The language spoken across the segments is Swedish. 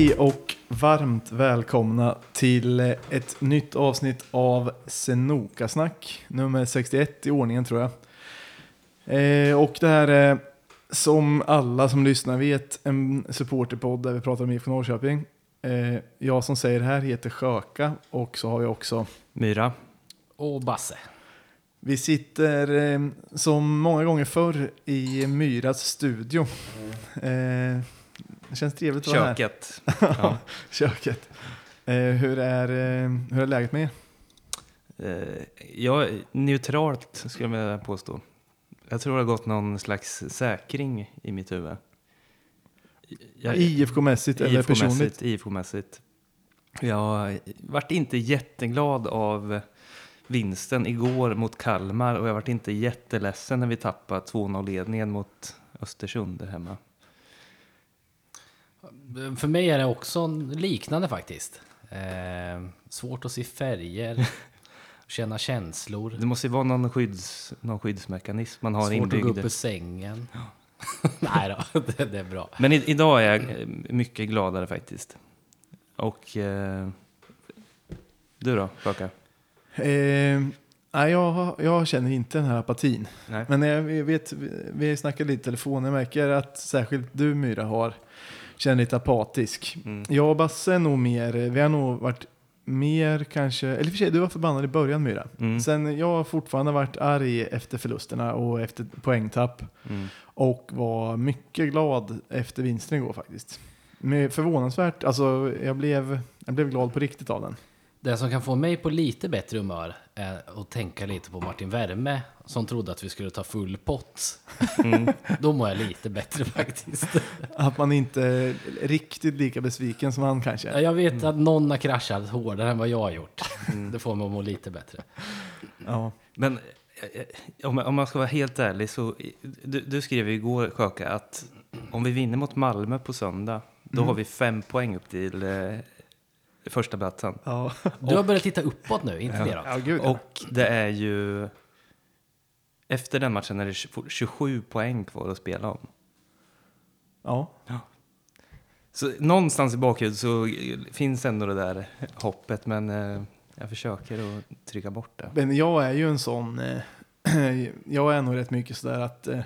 Hej och varmt välkomna till ett nytt avsnitt av Senoka-snack. Nummer 61 i ordningen tror jag. Eh, och det här är som alla som lyssnar vet en supporterpodd där vi pratar om IFK Norrköping. Eh, jag som säger det här heter Sjöka och så har vi också Myra. Och Basse. Vi sitter eh, som många gånger förr i Myras studio. Eh, det känns trevligt att vara här. Köket. Ja. Köket. Eh, hur, är, eh, hur är läget med er? Eh, ja, neutralt skulle jag vilja påstå. Jag tror det har gått någon slags säkring i mitt huvud. IFK-mässigt eller personligt? IFK-mässigt. Jag vart inte jätteglad av vinsten igår mot Kalmar och jag vart inte jätteledsen när vi tappade 2-0-ledningen mot Östersund hemma. För mig är det också liknande faktiskt. Eh, svårt att se färger, känna känslor. Det måste ju vara någon, skydds, någon skyddsmekanism man har Svårt att gå inbyggd. upp ur sängen. Nej då, det, det är bra. Men i, idag är jag eh, mycket gladare faktiskt. Och eh, du då, Kaka? Eh, nej, jag, jag känner inte den här apatin. Nej. Men jag vet, vi- vi snackade lite i telefon. Jag märker att särskilt du Myra har känner lite apatisk. Mm. Jag och Basse är nog mer, vi har nog varit mer kanske, eller för sig du var förbannad i början Myra. Mm. Sen jag har fortfarande varit arg efter förlusterna och efter poängtapp. Mm. Och var mycket glad efter vinsten igår faktiskt. Med förvånansvärt, alltså jag blev, jag blev glad på riktigt av den. Det som kan få mig på lite bättre humör är att tänka lite på Martin Värme som trodde att vi skulle ta full pott. Mm. Då mår jag lite bättre faktiskt. Att man inte är riktigt lika besviken som han kanske. Ja, Jag vet att någon har kraschat hårdare än vad jag har gjort. Det får mig att må lite bättre. Ja. Men eh, om, man ska vara helt ärlig så, du, du skrev ju igår Kaka att om vi vinner mot Malmö på söndag, då har vi fem poäng upp till eh, första platsen. Ja. Du har börjat titta uppåt nu, inte neråt. ja, gud. ja. Och det är ju, efter den matchen är det 27 poäng kvar att spela om. ja. Så någonstans i bakhuvudet så finns ändå det där hoppet, men eh, jag försöker att trycka bort det. Men jag är ju en sån, eh, jag är nog rätt mycket sådär att eh,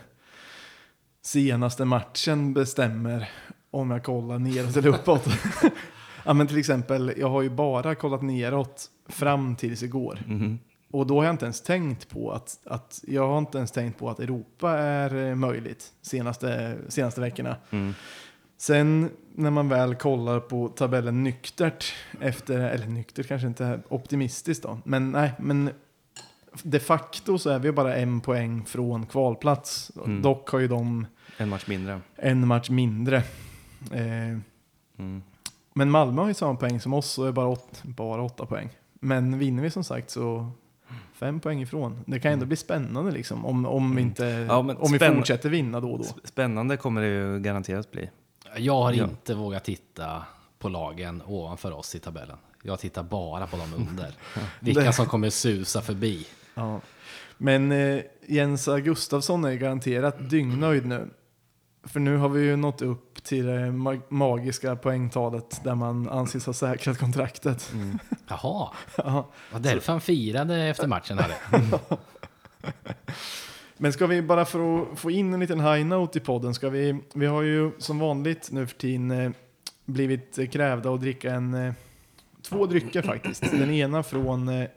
senaste matchen bestämmer om jag kollar neråt eller uppåt. ja men till exempel, jag har ju bara kollat neråt fram tills igår. Mhm. Och då har jag inte ens tänkt på att, att jag har inte ens tänkt på att Europa är eh, möjligt senaste, senaste veckorna. Mm. Sen när man väl kollar på tabellen nyktert efter, eller nyktert kanske inte optimistiskt då, men nej, men de facto så är vi bara en poäng från kvalplats. Mm. Dock har ju de En match mindre. en match mindre. Eh, Mm. Men Malmö har ju samma poäng som oss och är bara, åt, bara åtta poäng. Men vinner vi som sagt så fem poäng ifrån. Det kan ändå bli spännande liksom om, om vi inte, Mm. Ja, men om vi fortsätter vinna då och då. Sp- Spännande kommer det ju garanterat bli. Jag har Ja. inte vågat titta på lagen ovanför oss i tabellen. Jag tittar bara på dem under. Vilka som kommer susa förbi. Ja. Men eh, Jens Gustafsson är garanterat dyngnöjd nu. För nu har vi ju nått upp till det ma- magiska poängtalet där man anses ha säkrat kontraktet. Jaha, Ja. var därför han firade efter matchen. Här. Men ska vi bara för att få in en liten high note i podden, ska vi, vi har ju som vanligt nu för tiden eh, blivit eh, krävda att dricka en, eh, två drycker faktiskt. Den ena från eh,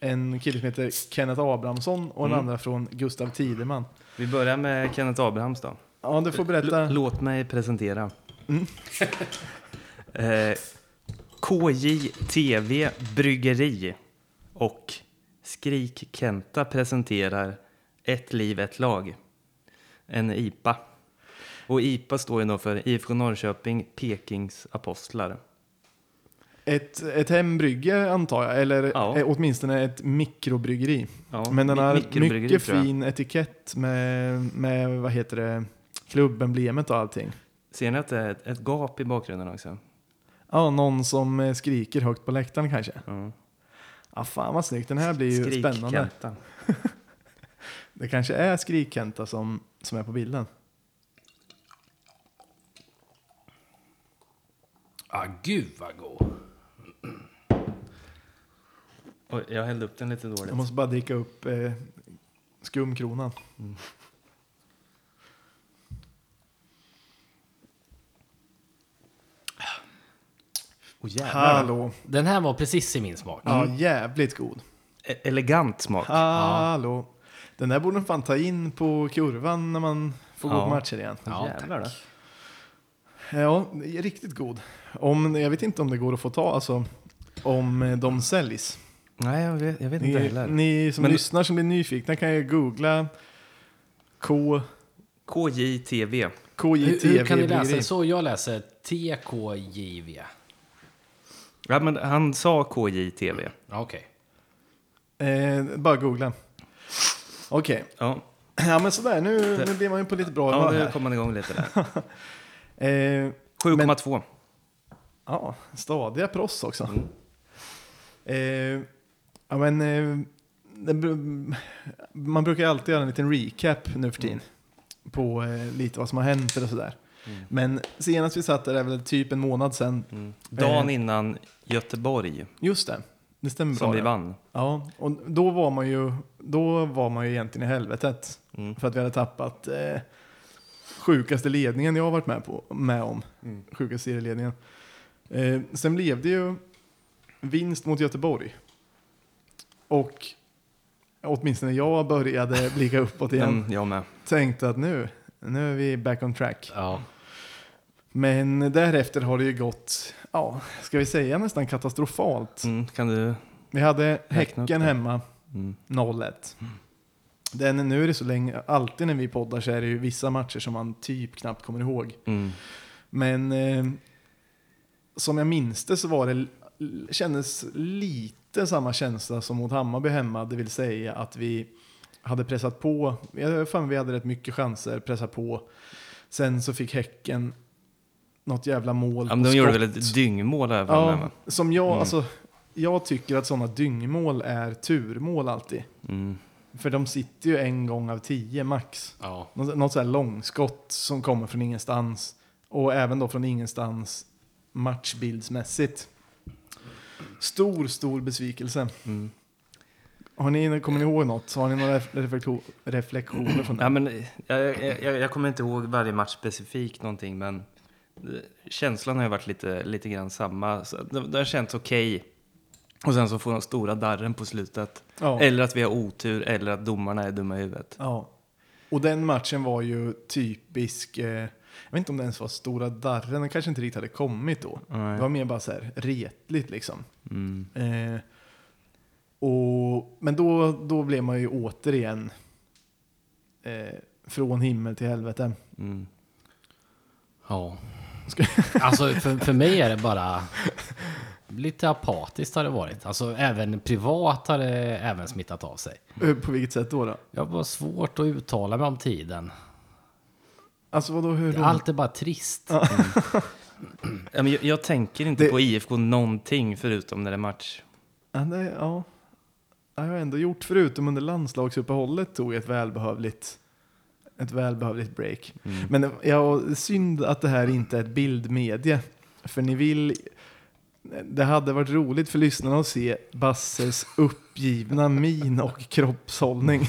en kille som heter Kenneth Abrahamsson och den Mm. andra från Gustav Tideman. Vi börjar med Kenneth Abrahams då. Ja, du får berätta. L- låt mig presentera. Mm. eh, KJTV Bryggeri och Skrik Kenta presenterar Ett liv, ett lag. En IPA. Och IPA står ju då för IFK Norrköping Pekings Apostlar. Ett, ett hembrygge antar jag, eller Ja. eh, åtminstone ett mikrobryggeri. Ja, Men den har mycket fin etikett med, med, vad heter det, klubbemblemet och allting. Ser ni att det är ett, ett gap i bakgrunden också? Ja, någon som eh, skriker högt på läktaren kanske. Ja. Ja, fan vad snyggt. Den här blir ju Skrik spännande. Det kanske är Skrikkenta som, som är på bilden. Ah, gud vad god. Oj, jag hällde upp den lite dåligt. Jag måste bara dricka upp eh, skumkronan. Oh, jävlar. Hallå. Den här var precis i min smak. Ja, jävligt god. E- Elegant smak. Hallå. Den där borde man fan ta in på kurvan när man får gå Ja. på matcher igen. Ja, Jävlar tack. Ja, det är riktigt god. Om, jag vet inte om det går att få ta, alltså om eh, de säljs. Nej, jag vet, jag vet inte Ni, heller. ni som Men- lyssnar som blir nyfikna kan ju googla K, KJTV. KJTV. Hur, hur kan ni läsa det så? Jag läser TKJV. Ja, men han sa KJTV. Ja, Okej. Eh, bara googla. Okej, Ja, ja men sådär, nu, nu blir man ju på lite bra ja humör nu här. kom man igång lite där. Eh, 7,2. Ja, stadiga proffs också. Mm. Eh, ja, men, eh, det, br- man brukar alltid göra en liten recap nu för tiden. På eh, lite vad som har hänt eller sådär. Mm. Men senast vi satt där är väl typ en månad sedan. Mm. Dagen Eh. innan Göteborg, Just det, det stämmer som bra. vi det. vann. Ja, och då var man ju, då var man ju egentligen i helvetet. Mm. För att vi hade tappat eh, sjukaste ledningen jag har varit med, på, med om. Mm. Sjukaste serieledningen. Eh, sen blev det ju vinst mot Göteborg. Och åtminstone jag började blicka uppåt igen. Mm, jag med. Tänkte att nu, nu är vi back on track. Ja. Men därefter har det ju gått, ja, ska vi säga nästan katastrofalt. Mm, kan du... Vi hade Häcken hemma, Mm. 0-1. Den, nu är det så länge, alltid när vi poddar så är det ju vissa matcher som man typ knappt kommer ihåg. Mm. Men eh, som jag minns det så var det, kändes lite samma känsla som mot Hammarby hemma, det vill säga att vi hade pressat på, jag för vi hade rätt mycket chanser, pressat på. Sen så fick Häcken något jävla mål Ja, men de gjorde skott. väl ett dyngmål framme, Ja, som jag, Mm. alltså, jag tycker att sådana dyngmål är turmål alltid. Mm. För de sitter ju en gång av tio max. Ja. Något, något så här långskott som kommer från ingenstans. Och även då från ingenstans matchbildsmässigt. Stor, stor besvikelse. Mm. Har ni, kommer ni ihåg något? Har ni några reflektioner från det? Ja, men, jag, jag, jag, jag kommer inte ihåg varje match specifikt någonting, men eh, känslan har ju varit lite, lite grann samma. Så det, det har känts okej. Och sen så får de stora darren på slutet. Ja. Eller att vi har otur, eller att domarna är dumma i huvudet. ja. Och den matchen var ju typisk. Eh, jag vet inte om det ens var stora darren. Den kanske inte riktigt hade kommit då. Nej. Det var mer bara så här retligt liksom. Mm. Eh, och, men då, då blev man ju återigen eh, från himmel till helvete. Mm. Ja. Alltså för, för mig är det bara lite apatiskt har det varit. Alltså även privat har det även smittat av sig. Eh, På vilket sätt då? då? Jag har bara svårt att uttala mig om tiden. Alltså vadå, hur då? Allt är bara trist. Ja, men jag, jag tänker inte Det- på IFK någonting förutom när det är match. Ja, det, ja. Jag har ändå gjort, förutom under landslagsuppehållet, tog jag ett välbehövligt, ett välbehövligt break. Mm. Men ja, synd att det här inte är ett bildmedie. För ni vill... Det hade varit roligt för lyssnarna att se Basses uppgivna min och kroppshållning.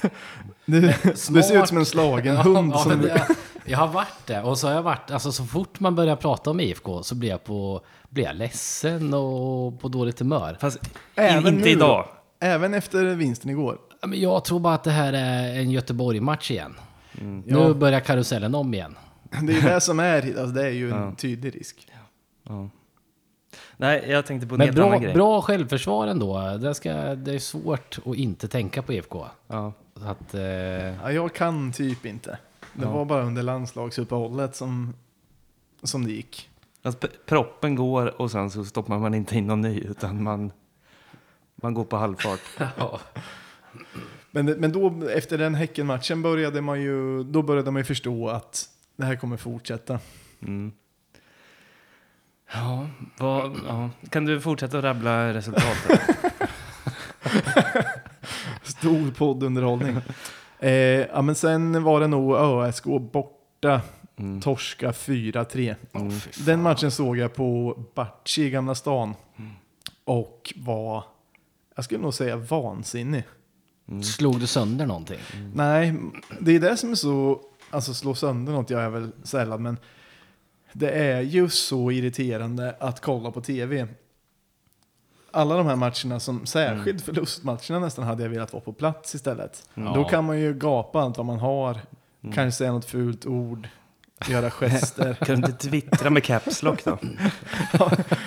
du, du ser ut som en slagen hund. Ja, som, det, jag har varit det. Och så har jag varit, alltså så fort man börjar prata om IFK så blir jag, på, blir jag ledsen och på dåligt humör. Fast Även in, inte nu idag. Även efter vinsten igår. Ja, Men jag tror bara att det här är en Göteborg-match igen. Mm. Ja. Nu börjar karusellen om igen. Det är det som är, alltså det är ju en Ja. tydlig risk. Ja. Nej, jag tänkte på en Men helt annan bra, grej. bra självförsvar ändå. Det, ska, det är svårt att inte tänka på IFK. Ja. Så att, eh, Ja, jag kan typ inte. Det Ja. var bara under landslagsuppehållet som, som det gick. Alltså, proppen går och sen så stoppar man inte in någon ny utan man, man går på halvfart. ja. Men, men då, efter den Häckenmatchen började man ju, då började man ju förstå att det här kommer fortsätta. Mm. Ja, vad, ja, kan du fortsätta att rabbla resultatet? Stor poddunderhållning. eh, ja, men sen var det nog ÖSK borta torska 4-3. Åh, fy fan. Den matchen såg jag på Bachi i Gamla stan. Och var, jag skulle nog säga vansinnig. Slog du sönder någonting? Nej, det är det som är så, alltså slå sönder något gör jag väl sällan, men det är ju så irriterande att kolla på tv. Alla de här matcherna, som särskilt förlustmatcherna nästan, hade jag velat vara på plats istället. Då Ja. kan man ju gapa allt vad man har, kanske säga något fult ord, göra gester. Kan du inte twittra med caps lock då?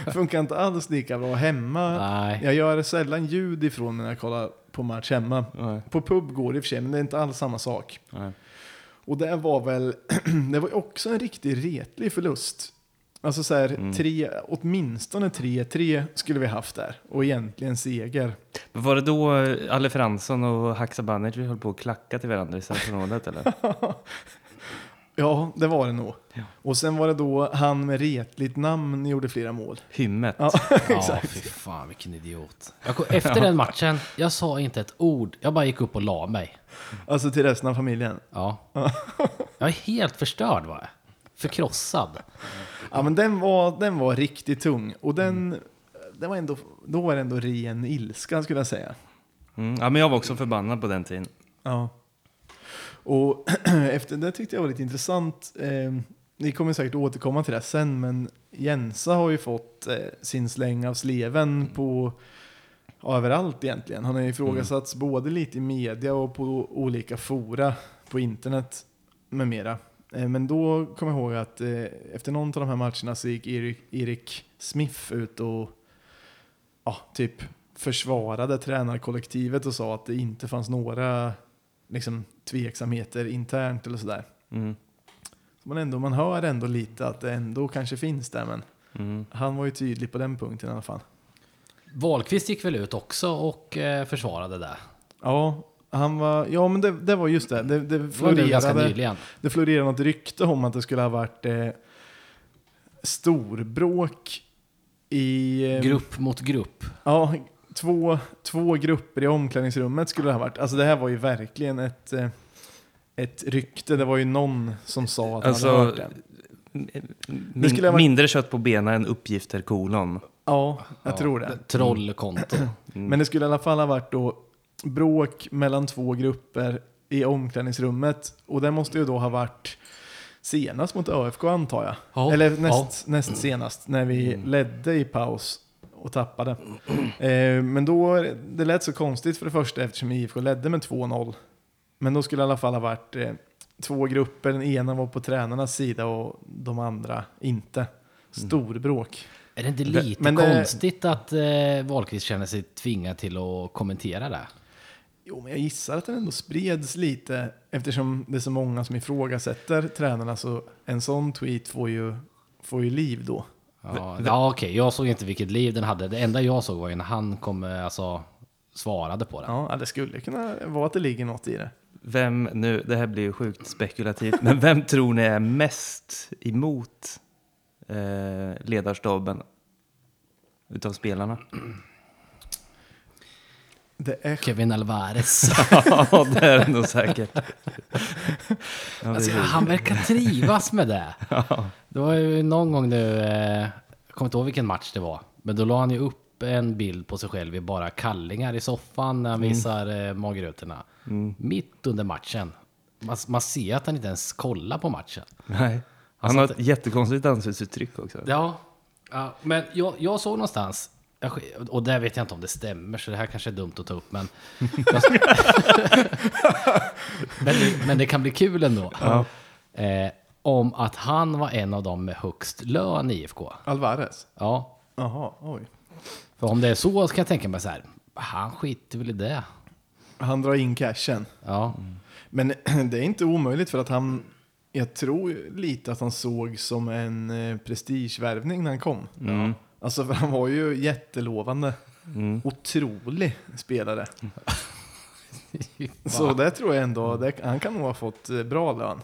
Funkar inte alls lika bra hemma. Nej. Jag gör sällan ljud ifrån när jag kollar på match hemma. Nej. På pub går det i och för sig, men det är inte alls samma sak. Nej. Och det var väl, det var också en riktigt retlig förlust. Alltså så här, tre, åtminstone 3-3 skulle vi haft där. Och egentligen seger. Men Var det då eh, Alle Fransson och Haksabanovic höll på att klacka till varandra i straffområdet eller? Ja, det var det nog. Ja. Och sen var det då han med retligt namn gjorde flera mål. Hymmet. Ja, Ja, fy fan vilken idiot. Jag kom, efter den matchen, jag sa inte ett ord. Jag bara gick upp och la mig. Alltså till resten av familjen. Ja. Jag är helt förstörd var jag. Förkrossad. Ja, men den var, den var riktigt tung. Och den, Mm. den var ändå, då var det ändå ren ilska skulle jag säga. Mm. Ja, men jag var också förbannad på den tiden. Ja. Och efter det tyckte jag var lite intressant. Eh, ni kommer säkert återkomma till det sen, men Jensa har ju fått eh, sin släng av sleven på ja, överallt egentligen. Han har ifrågasatts både lite i media och på olika fora på internet med mera. Eh, men då kommer jag ihåg att eh, efter någon av de här matcherna så gick Erik, Erik Smith ut och ja, typ försvarade tränarkollektivet och sa att det inte fanns några liksom, tveksamheter internt eller sådär. Mm. Så man, ändå, man hör ändå lite att det ändå kanske finns där, men Mm. han var ju tydlig på den punkten i alla fall. Wahlqvist gick väl ut också och eh, försvarade det. Ja, han var, ja men det, det var just det. Det, det, Det florerade, nyligen. det florerade något rykte om att det skulle ha varit eh, storbråk i... Eh, Grupp mot grupp. Ja, två, två grupper i omklädningsrummet skulle det ha varit. Alltså det här var ju verkligen ett, eh, ett rykte. Det var ju någon som sa att han Alltså, hade hört det. Min, skulle ha varit- Mindre kött på benen än uppgifter kolon. Ja, jag Ja, tror det. Trollkonto. Men det skulle i alla fall ha varit då bråk mellan två grupper i omklädningsrummet. Och det måste ju då ha varit senast mot ÖFK antar jag. Ja, Eller näst, näst senast när vi ledde i paus och tappade. Eh, men då, det lät så konstigt för det första eftersom IFK ledde med 2-0. Men då skulle det i alla fall ha varit eh, två grupper. Den ena var på tränarnas sida och de andra inte. Storbråk. Är det inte lite men det- konstigt att eh, Wahlqvist känner sig tvingad till att kommentera det? Jo, men jag gissar att den ändå spreds lite eftersom det är så många som ifrågasätter tränarna så en sån tweet får ju, får ju liv då. Ja, ja okej, jag såg inte vilket liv den hade. Det enda jag såg var ju när han kom, eh, alltså, svarade på den. Ja, det skulle kunna vara att det ligger något i det. Vem nu, det här blir ju sjukt spekulativt, men vem tror ni är mest emot eh, ledarstaben utav spelarna? Kevin Alvarez. ja, det är det nog säkert. Ja, Alltså, han verkar trivas med det. Det var ju någon gång nu, eh, jag kommer inte ihåg vilken match det var, men då la han ju upp en bild på sig själv i bara kallingar i soffan när han visar eh, magrutorna. Mitt under matchen. Man, man ser att han inte ens kollar på matchen. Nej. Han har ett jättekonstigt ansiktsuttryck också. Ja, ja men jag, jag såg någonstans, och där vet jag inte om det stämmer, så det här kanske är dumt att ta upp, men... men, det, men det kan bli kul ändå. Eh, om att han var en av dem med högst lön i IFK. Alvarez. Ja, Jaha, oj. för om det är så så kan jag tänka mig så här, han skiter väl i det. Han drar in cashen. Ja, Men det är inte omöjligt för att han, jag tror lite att han såg som en eh, prestigevärvning när han kom. Mm. Alltså för han var ju jättelovande. Mm. Otrolig spelare. Så det tror jag ändå, det, han kan nog ha fått eh, bra lön.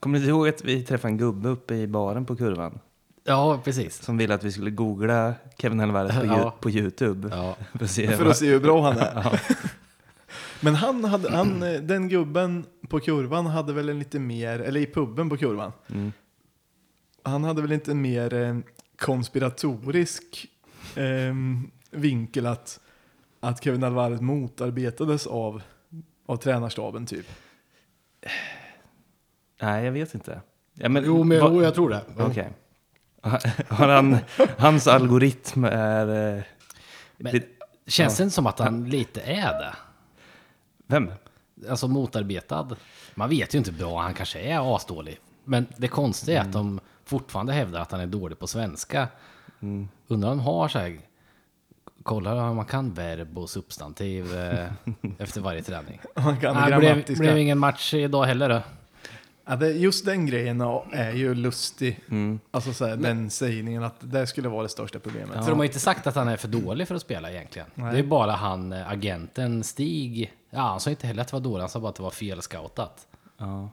Kommer ni ihåg att vi träffade en gubbe uppe i baren på kurvan? ja precis. Som ville att vi skulle googla Kevin Alvarez på, Ja. På Youtube. Ja. För att se För att se hur bra han är. Men han hade, han, eh, den gubben på kurvan hade väl en lite mer, eller i puben på kurvan, Mm. han hade väl inte mer eh, konspiratorisk eh, vinkel att, att Kevin Alvarez motarbetades av, av tränarstaben typ. Nej, jag vet inte. Ja, men, Jo, men va- jo, jag tror det. Okej. Har han, hans algoritm är... eh, Men det- känns det inte som att han lite är det? Vem? Alltså motarbetad. Man vet ju inte bra, han kanske är asdålig. Men det konstiga är att de fortfarande hävdar att han är dålig på svenska. Undrar om de har så här, kollar om man kan verb och substantiv eh, efter varje träning. Han kan Nej, det det blev, grammatiska. blev ingen match idag heller då. Ja, det, just den grejen är ju lustig. Mm. Alltså så här, den sägningen att det skulle vara det största problemet. För de har ju inte sagt att han är för dålig för att spela egentligen. Nej. Det är bara han, eh, agenten Stig. Ja, han sa inte heller att det var dåligt, han sa bara att det var fel scoutat. Ja.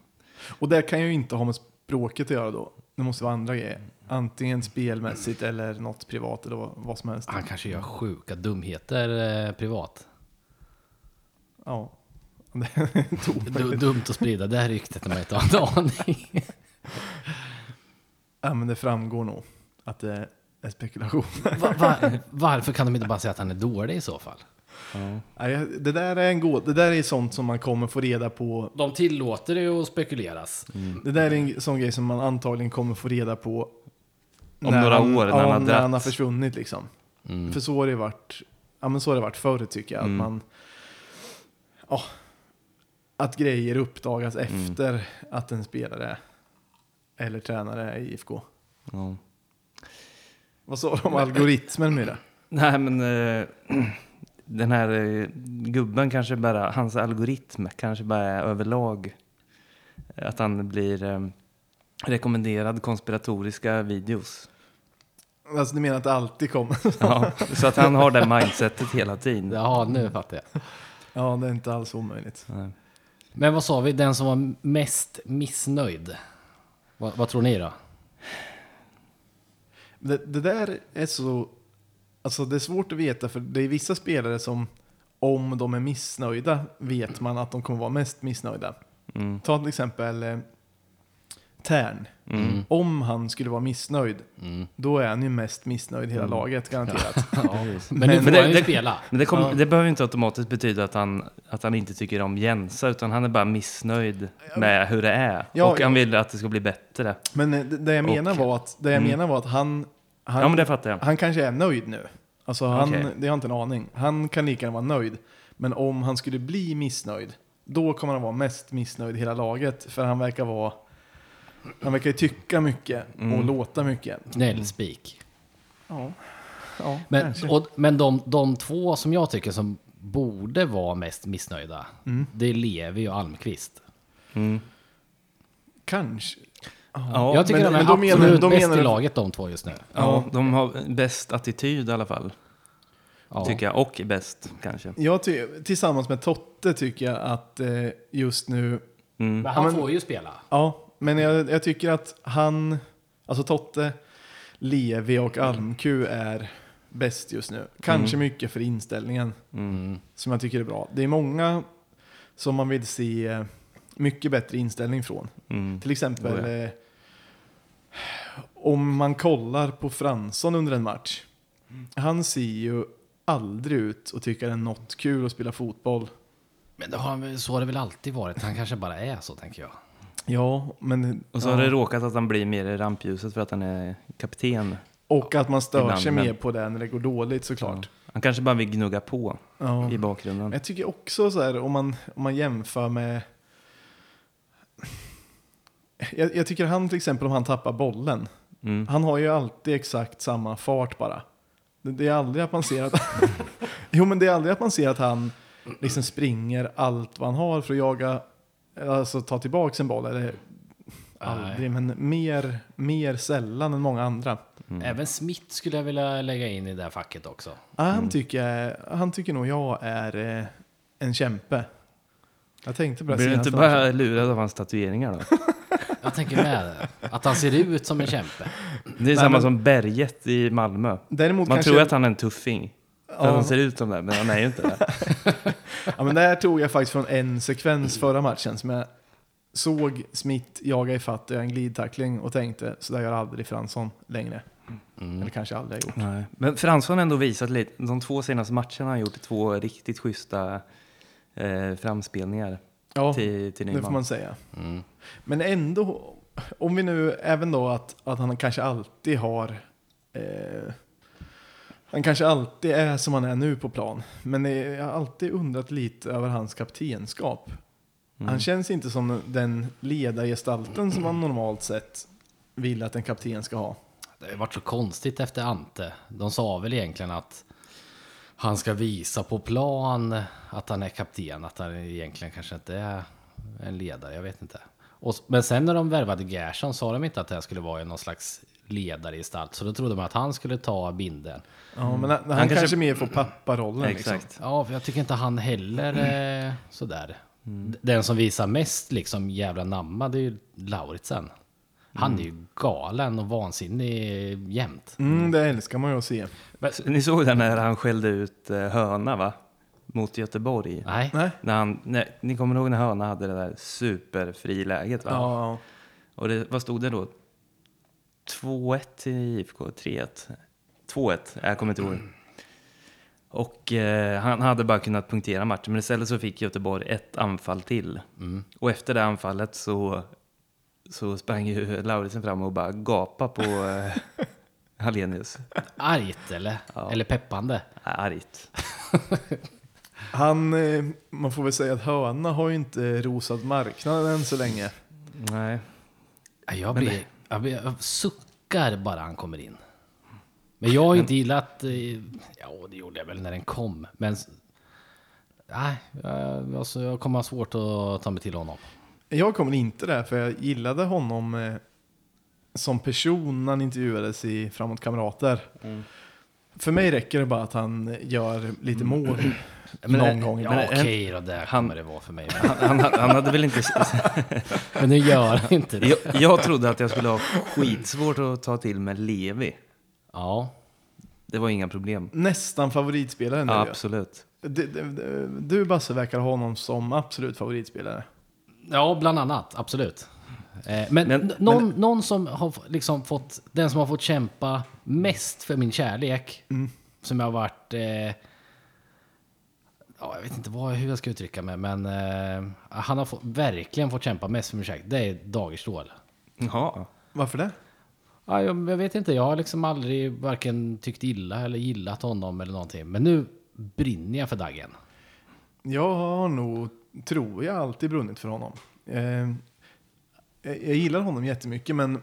Och det kan ju inte ha med språket att göra då. Det måste vara andra grejer. Antingen spelmässigt eller något privat eller vad, vad som helst. Han kanske gör sjuka dumheter eh, privat. Ja. Det Du, dumt att sprida det här ryktet när man inte har en aning. Ja, men det framgår nog att det är spekulation. Va, va, varför kan de inte bara säga att han är dålig i så fall? Nej, det där är en god, det där är sånt som man kommer få reda på. De tillåter det att spekuleras. Det där är en sån grej som man antagligen kommer få reda på Om några han, år, när ja, han har när han har försvunnit liksom. Mm. För så har det varit, ja men så har det varit förr tycker jag. Mm. Att man, ja, att grejer uppdagas Mm. efter att en spelare eller tränare är i IFK. Ja. Vad sa de om algoritmen med det? Nej, men eh, den här eh, gubben kanske bara, hans algoritm kanske bara är överlag att han blir eh, rekommenderad konspiratoriska videos. Alltså du menar att det alltid kommer? Ja, så att han har det mindsetet hela tiden. Jaha, nu fattar jag. ja, det är inte alls omöjligt. Nej. Men vad sa vi, den som var mest missnöjd? Vad, vad tror ni då? Det, det där är så... Alltså det är svårt att veta för det är vissa spelare som om de är missnöjda vet man att de kommer vara mest missnöjda. Mm. Ta till exempel eh, Tern. Mm. Om han skulle vara missnöjd, Mm. då är han ju mest missnöjd i hela laget garanterat. Ja, men, Men- nu får men det- det-. Men det, kom, Ja. det behöver inte automatiskt betyda att han, att han inte tycker om Jensa, utan han är bara missnöjd med hur det är. Ja, och han vill att det ska bli bättre. Men eh, det, det jag menar Och- var att, det jag Mm. menar var att han, han, Ja, men det fattar jag. han kanske är nöjd nu. Alltså han, Okej. det har jag inte en aning. Han kan lika gärna vara nöjd. Men om han skulle bli missnöjd, då kommer han vara mest missnöjd i hela laget. För han verkar vara, han verkar ju tycka mycket och Mm. låta mycket. Gnällspik. Ja, ja Men, och, men de, de två som jag tycker som borde vara mest missnöjda, Mm. det är Levi och Almqvist. Mm. Kanske. Ja, jag tycker men- de är men menar- absolut då bäst menar i laget de två just nu. Ja, de har bäst attityd i alla fall, Ja. tycker jag. Och bäst, kanske. Jag ty- tillsammans med Totte tycker jag att eh, just nu Mm. Men han men- får ju spela. Ja, men jag, jag tycker att han, alltså Totte, Levi och Almku är bäst just nu. Kanske mycket för inställningen Mm. som jag tycker är bra. Det är många som man vill se eh, mycket bättre inställning från. Mm. Till exempel Oh, ja. eh, om man kollar på Fransson under en match. Han ser ju aldrig ut och tycker det är något kul att spela fotboll. Men det har, så har det väl alltid varit. Han kanske bara är så, tänker jag. Ja, men... Och så ja. har det råkat att han blir mer i rampljuset för att han är kapten. Och att man stör Ibland, sig men- mer på det när det går dåligt såklart. Han kanske bara vill gnugga på Ja. i bakgrunden. Jag tycker också så här om man, om man jämför med... Jag, jag tycker han till exempel om han tappar bollen. Mm. Han har ju alltid exakt samma fart bara. Det, det är aldrig att man ser att... jo men det är aldrig att man ser att han liksom springer allt vad han har för att jaga, alltså ta tillbaka en boll. Eller aldrig, men mer, mer sällan än många andra. Mm. Även Smith skulle jag vilja lägga in i det här facket också. Ja, Han, Mm. tycker, han tycker nog jag är eh, en kämpe. Jag tänkte på det Blir du inte bara lurad av hans tatueringar då? Jag tänker med det. Att han ser ut som en kämpe. Det är samma men- som Berget i Malmö. Däremot Man kanske, tror att han är en tuffing. För att Ja. han ser ut som det, men han är ju inte det. ja, men det här tog jag faktiskt från en sekvens förra matchen som jag såg Smith jaga ifatt och göra en glidtackling och tänkte så där gör aldrig Fransson längre. Mm. Eller kanske aldrig har gjort. Nej. Men Fransson har ändå visat lite, de två senaste matcherna har han gjort två riktigt schyssta eh, framspelningar Ja, till, till det får man säga. Mm. Men ändå, om vi nu, även då att, att han kanske alltid har... Eh, han kanske alltid är som han är nu på plan. Men det- jag har alltid undrat lite över hans kaptenskap. Mm. Han känns inte som den ledargestalten som man normalt sett vill att en kapten ska ha. Det har varit så konstigt efter Ante. De sa väl egentligen att han ska visa på plan att han är kapten, att han egentligen kanske inte är en ledare, jag vet inte. Och, men sen när de värvade Gerson sa de inte att det här skulle vara någon slags ledargestalt, så då trodde man att han skulle ta binden. Ja, men han, han, kanske- kanske, mer får papparollen. Exakt. Liksom. Ja, för jag tycker inte han heller är sådär. Den som visar mest liksom jävla namma, det är ju Lauritsen. Han är ju galen och vansinnig jämt. Mm, det älskar man ju att se. Ni såg det när han skällde ut eh, Höna va? Mot Göteborg. Nej, Nej? När han, när, ni kommer ihåg när Höna hade det där superfriläget va? Ja, Och det, vad stod det då? 2-1 till IFK, 3-1? 2-1, jag kommer inte ihåg. Och eh, han hade bara kunnat punktera matchen, men istället så fick Göteborg ett anfall till. Och efter det anfallet så, så sprang ju Lauritsen fram och bara gapade på eh, Hallenius. argt eller? Ja. Eller peppande? Argt. Han, eh, man får väl säga att Höna har ju inte rosat marknaden än så länge. Nej. Ja, Jag, blir, jag, blir, jag suckar bara han kommer in. Men jag har ju inte gillat... eh, Ja, det gjorde jag väl när den kom. Men... Nej, alltså, jag kommer ha svårt att ta mig till honom. Jag kommer inte där, för jag gillade honom eh, som person när han intervjuades i Framåt Kamrater. För mig räcker det bara att han gör lite mål Men, någon eh, gång Ja, ibland. okej då, där han- kommer det vara för mig. Han, han, han hade väl inte... Men nu gör han inte det. Jag, jag trodde att jag skulle ha skitsvårt att ta till med Levi. Ja, Det var inga problem. Nästan favoritspelare nu. Ja, absolut. Du, du, du Basse verkar ha honom som absolut favoritspelare. Ja bland annat. Absolut. Eh, Men, Men- någon, någon som har liksom fått, den som har fått kämpa mest för min kärlek, som jag har varit, eh, ja, jag vet inte vad, hur jag ska uttrycka mig, men eh, han har fått, verkligen fått kämpa mest för min kärlek. Det är Dagerstål. Jaha. Varför det? Ja, jag, jag vet inte, jag har liksom aldrig varken tyckt illa eller gillat honom eller någonting. Men nu brinner jag för Daggen. Jag har nog, tror jag, alltid brunnit för honom. Eh, jag, gillar honom jättemycket, men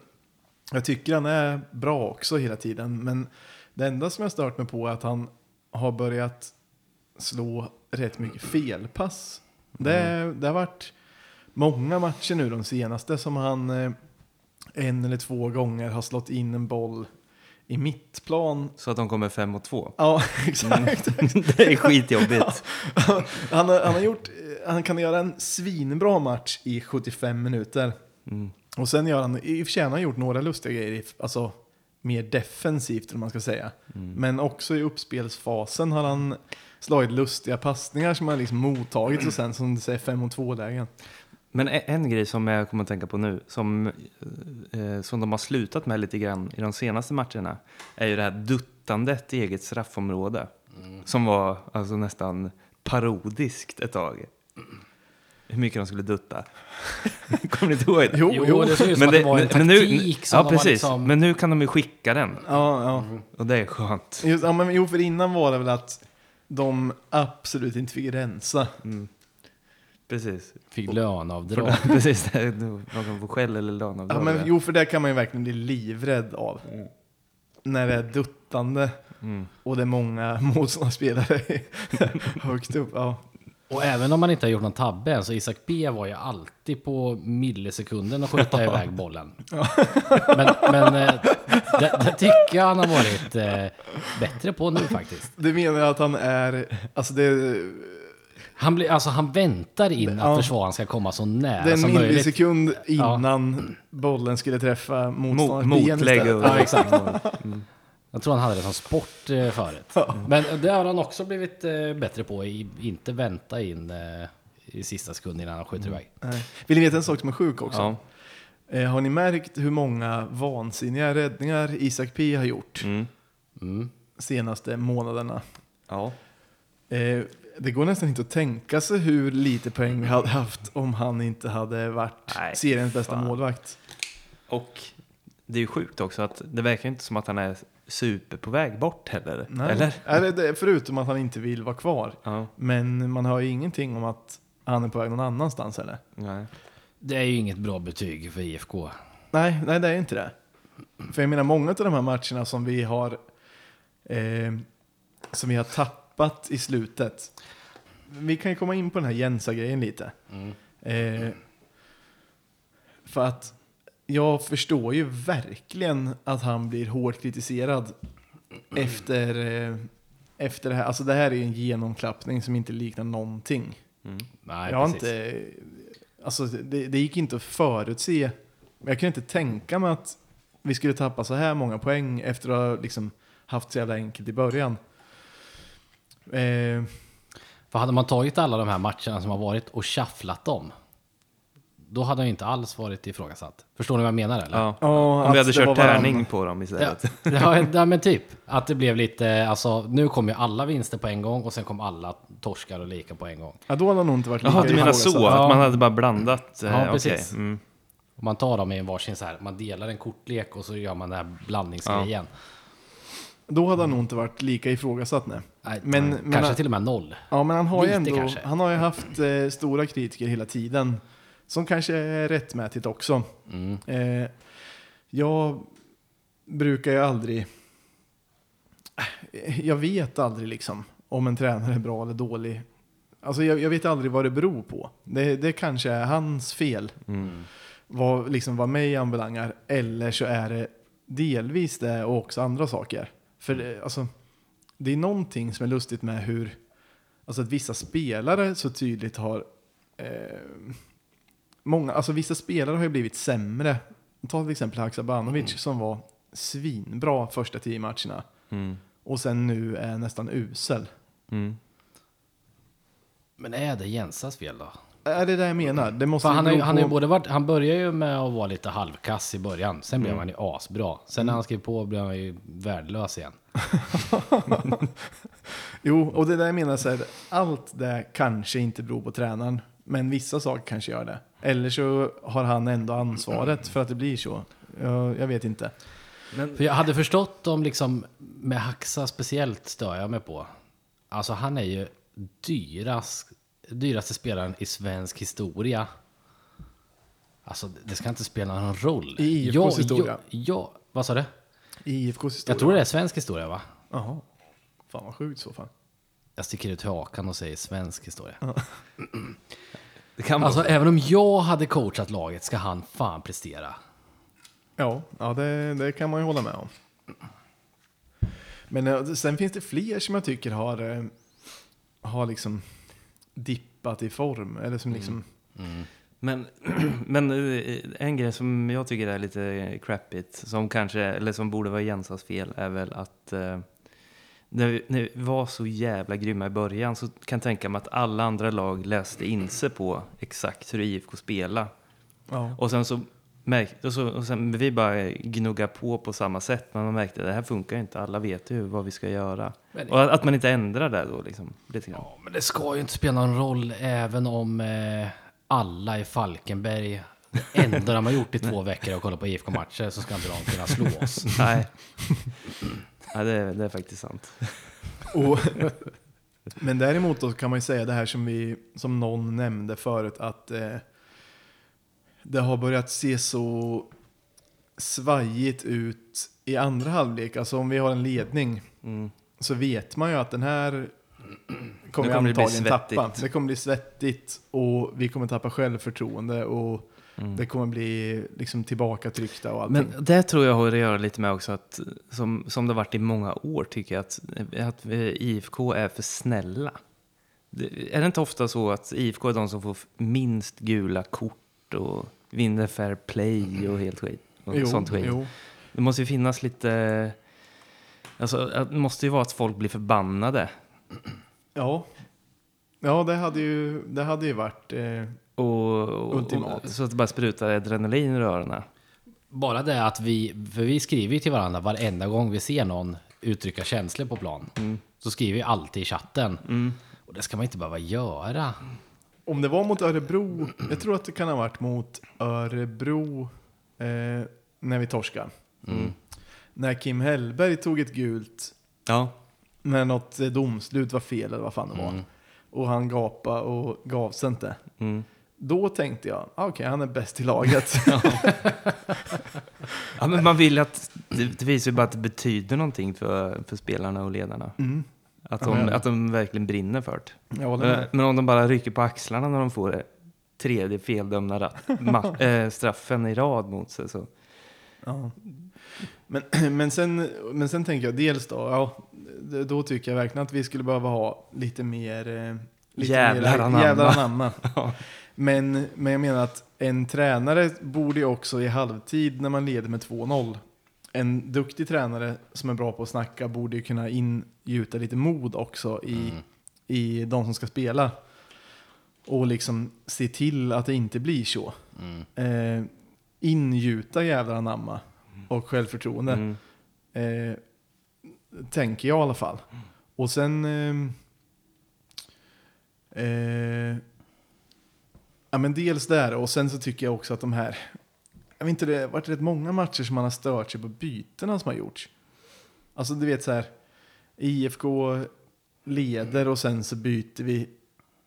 jag tycker han är bra också hela tiden. Men det enda som jag stört mig på är att han har börjat slå rätt mycket felpass. Det, det har varit många matcher nu de senaste som han eh, en eller två gånger har slått in en boll i mittplan. Så att de kommer fem och två. Ja, exakt. det är skitjobbigt. han, har, han, har gjort, han kan göra en svinbra match i 75 minuter. Mm. Och sen gör han, i och för sig han har gjort några lustiga grejer, alltså mer defensivt eller man ska säga. Mm. Men också i uppspelsfasen har han slagit lustiga passningar som han liksom mottagit och sen som du säger 5 mot 2 lägen. Men en, grej som jag kommer att tänka på nu, som, eh, som de har slutat med lite grann i de senaste matcherna, är ju det här duttandet i eget straffområde. Som var alltså nästan parodiskt ett tag. Hur mycket de skulle dutta. Kommer ni inte ihåg det? Jo, jo. det ser ut som att det var en taktik som ja, de har precis. liksom... Men nu kan de ju skicka den. Ja, ja. Och det är skönt. Just, ja men, jo, för innan var det väl att de absolut inte fick rensa. Precis. Fick löneavdrag. precis, det är- de kan få skäll eller Ja, löneavdrag. men, ja. jo, för det kan man ju verkligen bli livrädd av. När det är duttande Mm. och det är många motståndarspelare högt upp. Ja. Och även om man inte har gjort någon tabbe än, så Isak B var ju alltid på millisekunden att skjuta iväg bollen. Men, men eh, det, det tycker jag han har varit eh, bättre på nu faktiskt. Det menar jag att han är, alltså det, Han, blir, alltså, han väntar in Ja. att försvararen ska komma så nära det är en som möjligt. millisekund innan bollen skulle träffa Mo- motståndarens ben Motlägg. Ja, exakt. Jag tror han hade det som sport eh, förut. Men det har han också blivit eh, bättre på, i, inte vänta in eh, i sista sekund innan han skjuter iväg. Nej. Vill ni veta en sak som är sjuk också? Ja. Eh, har ni märkt hur många vansinniga räddningar Isak P har gjort Mm. Mm. senaste månaderna? Ja. Eh, det går nästan inte att tänka sig hur lite poäng vi hade haft om han inte hade varit Nej, seriens bästa fan. målvakt. Och det är ju sjukt också att det verkar inte som att han är super på väg bort heller. Nej. Eller? Eller, det, förutom att han inte vill vara kvar. Ja. Men man hör ju ingenting om att han är på väg någon annanstans eller? Nej. Det är ju inget bra betyg för IFK. Nej, nej det är inte det. För jag menar många av de här matcherna som vi har eh, som vi har tappat i slutet. Vi kan ju komma in på den här Jensa-grejen lite. Eh, för att jag förstår ju verkligen att han blir hårt kritiserad efter, eh, efter det här. Alltså det här är en genomklappning som inte liknar någonting. Mm. Nej, jag har precis. inte, alltså det, det gick inte att förutse. Jag kan inte tänka mig att vi skulle tappa så här många poäng efter att ha liksom haft så jävla enkelt i början. Eh, För hade man tagit alla de här matcherna som har varit och shufflat dem, då hade han ju inte alls varit ifrågasatt. Förstår ni vad jag menar eller? Ja. ja, Om vi hade kört varann- tärning på dem istället. Ja, ja, ja, men typ. Att det blev lite, alltså nu kom ju alla vinster på en gång och sen kom alla torskar och lika på en gång. Ja, då hade han nog inte varit lika Jaha, du menar så? ifrågasatt. Ja. Att man hade bara blandat? eh, Ja, okej. precis. Mm. Och man tar dem i en varsin så här, man delar en kortlek och så gör man den här blandningsgrejen. Då hade han nog inte varit lika ifrågasatt nej. Nej, Men- kanske men- till och med noll. Ja, men han har ju Lite ändå, kanske. han har ju haft eh, stora kritiker hela tiden. Som kanske är rättmätigt också. Mm. Eh, jag brukar ju aldrig... Eh, Jag vet aldrig liksom om en tränare är bra eller dålig. Alltså jag, jag vet aldrig vad det beror på. Det, det kanske är hans fel. Mm. Vad, liksom, vad mig anbelangar. Eller så är det delvis det och också andra saker. För det, alltså, det är någonting som är lustigt med hur alltså att vissa spelare så tydligt har eh, många, alltså vissa spelare har ju blivit sämre. Ta till exempel Haksabanovic som var svinbra första tio matcherna Mm. och sen nu är nästan usel. Mm. Men är det Jensas fel då? Är det det jag menar? Det måste han, bero han, på- både varit, han började ju med att vara lite halvkass i början. Sen Mm. blev han ju asbra. Sen när han skrev på blev han ju värdelös igen. Jo, och det där jag menar så här, allt det kanske inte beror på tränaren, men vissa saker kanske gör det. Eller så har han ändå ansvaret för att det blir så. Jag, jag vet inte. För jag hade förstått om liksom, med Haxa speciellt stör jag mig på. Alltså han är ju dyrast, dyraste spelaren i svensk historia. Alltså det ska inte spela någon roll. I IFKs Ja, historia. Ja, ja, vad sa du? I IFKs historia. Jag tror det är svensk historia va? Jaha. Fan vad sjukt så fan. Jag sticker ut hakan och säger svensk historia. Det kan vara Alltså även om jag hade coachat laget ska han fan prestera. Ja, ja det, det kan man ju hålla med om. Men eh, sen finns det fler som jag tycker har, eh, har liksom dippat i form. Eller som liksom... Men, men eh, en grej som jag tycker är lite crappigt, som kanske, eller som borde vara Jensas fel, är väl att eh, när, vi, när vi var så jävla grymma i början så kan jag tänka mig att alla andra lag läste in sig på exakt hur IFK spelar. Ja. Och sen så märkte, och så, och sen vi bara gnugga på på samma sätt, men man märkte att det här funkar inte, alla vet ju vad vi ska göra. Men- Och att, att man inte ändrar det då liksom, lite grann. Ja, men det ska ju inte spela någon roll även om eh, alla i Falkenberg, det enda de har gjort i två veckor är att kolla på IFK-matcher så ska inte de kunna slå oss. Nej. ja, det, är- det är faktiskt sant. Och, men däremot då kan man ju säga det här som, vi, som någon nämnde förut att eh, det har börjat se så svajigt ut i andra halvlek. Alltså om vi har en ledning Mm. så vet man ju att den här kommer, kommer antagligen tappa. Det kommer bli svettigt och vi kommer tappa självförtroende och det kommer bli liksom tillbakatryckta och allting. Mm. Men det tror jag har att göra lite med också att, som, som det har varit i många år tycker jag, att, att IFK är för snälla. Det, är det inte ofta så att IFK är de som får minst gula kort och vinner fair play och helt skit? Och jo, sånt skit. jo. Det måste ju finnas lite... Alltså, det måste ju vara att folk blir förbannade. Ja, Ja, det hade ju, det hade ju varit... Eh, Och, och, Ultimat. och så att det bara sprutar adrenalin i rörorna. Bara det att vi, för vi skriver ju till varandra varenda gång vi ser någon uttrycka känslor på plan. Så skriver vi alltid i chatten. Och det ska man inte behöva göra. Om det var mot Örebro, jag tror att det kan ha varit mot Örebro eh, när vi torskade. När Kim Hellberg tog ett gult Ja. när något domslut var fel eller vad fan det var. Mm. Och han gapade och gav sig inte. Mm. Då tänkte jag, ah, okej han är bäst i laget. ja, men man vill att... Det visar ju bara att det betyder någonting för, för spelarna och ledarna. Mm. Att, Ja, de, att de verkligen brinner för det. Jag håller Men, om de bara rycker på axlarna när de får det tredje feldömda rat, ma, eh, straffen i rad mot sig så... Ja. Men, men, sen, men sen tänker jag dels då, ja, då tycker jag verkligen att vi skulle behöva ha lite mer... Eh, lite Jävlar anamma. Jävlar anamma. Ja. Men, men jag menar att en tränare borde ju också i halvtid när man leder med 2-0. En duktig tränare som är bra på att snacka borde ju kunna ingjuta lite mod också i, i de som ska spela. Och liksom se till att det inte blir så. Eh, ingjuta jävlar anamma och självförtroende. Mm. Eh, tänker jag i alla fall. Och sen... ehm, Eh, ja, men dels där och sen så tycker jag också att de här... Jag vet inte, det har varit rätt många matcher som man har stört sig på bytena som har gjorts. Alltså du vet så här, IFK leder och sen så byter vi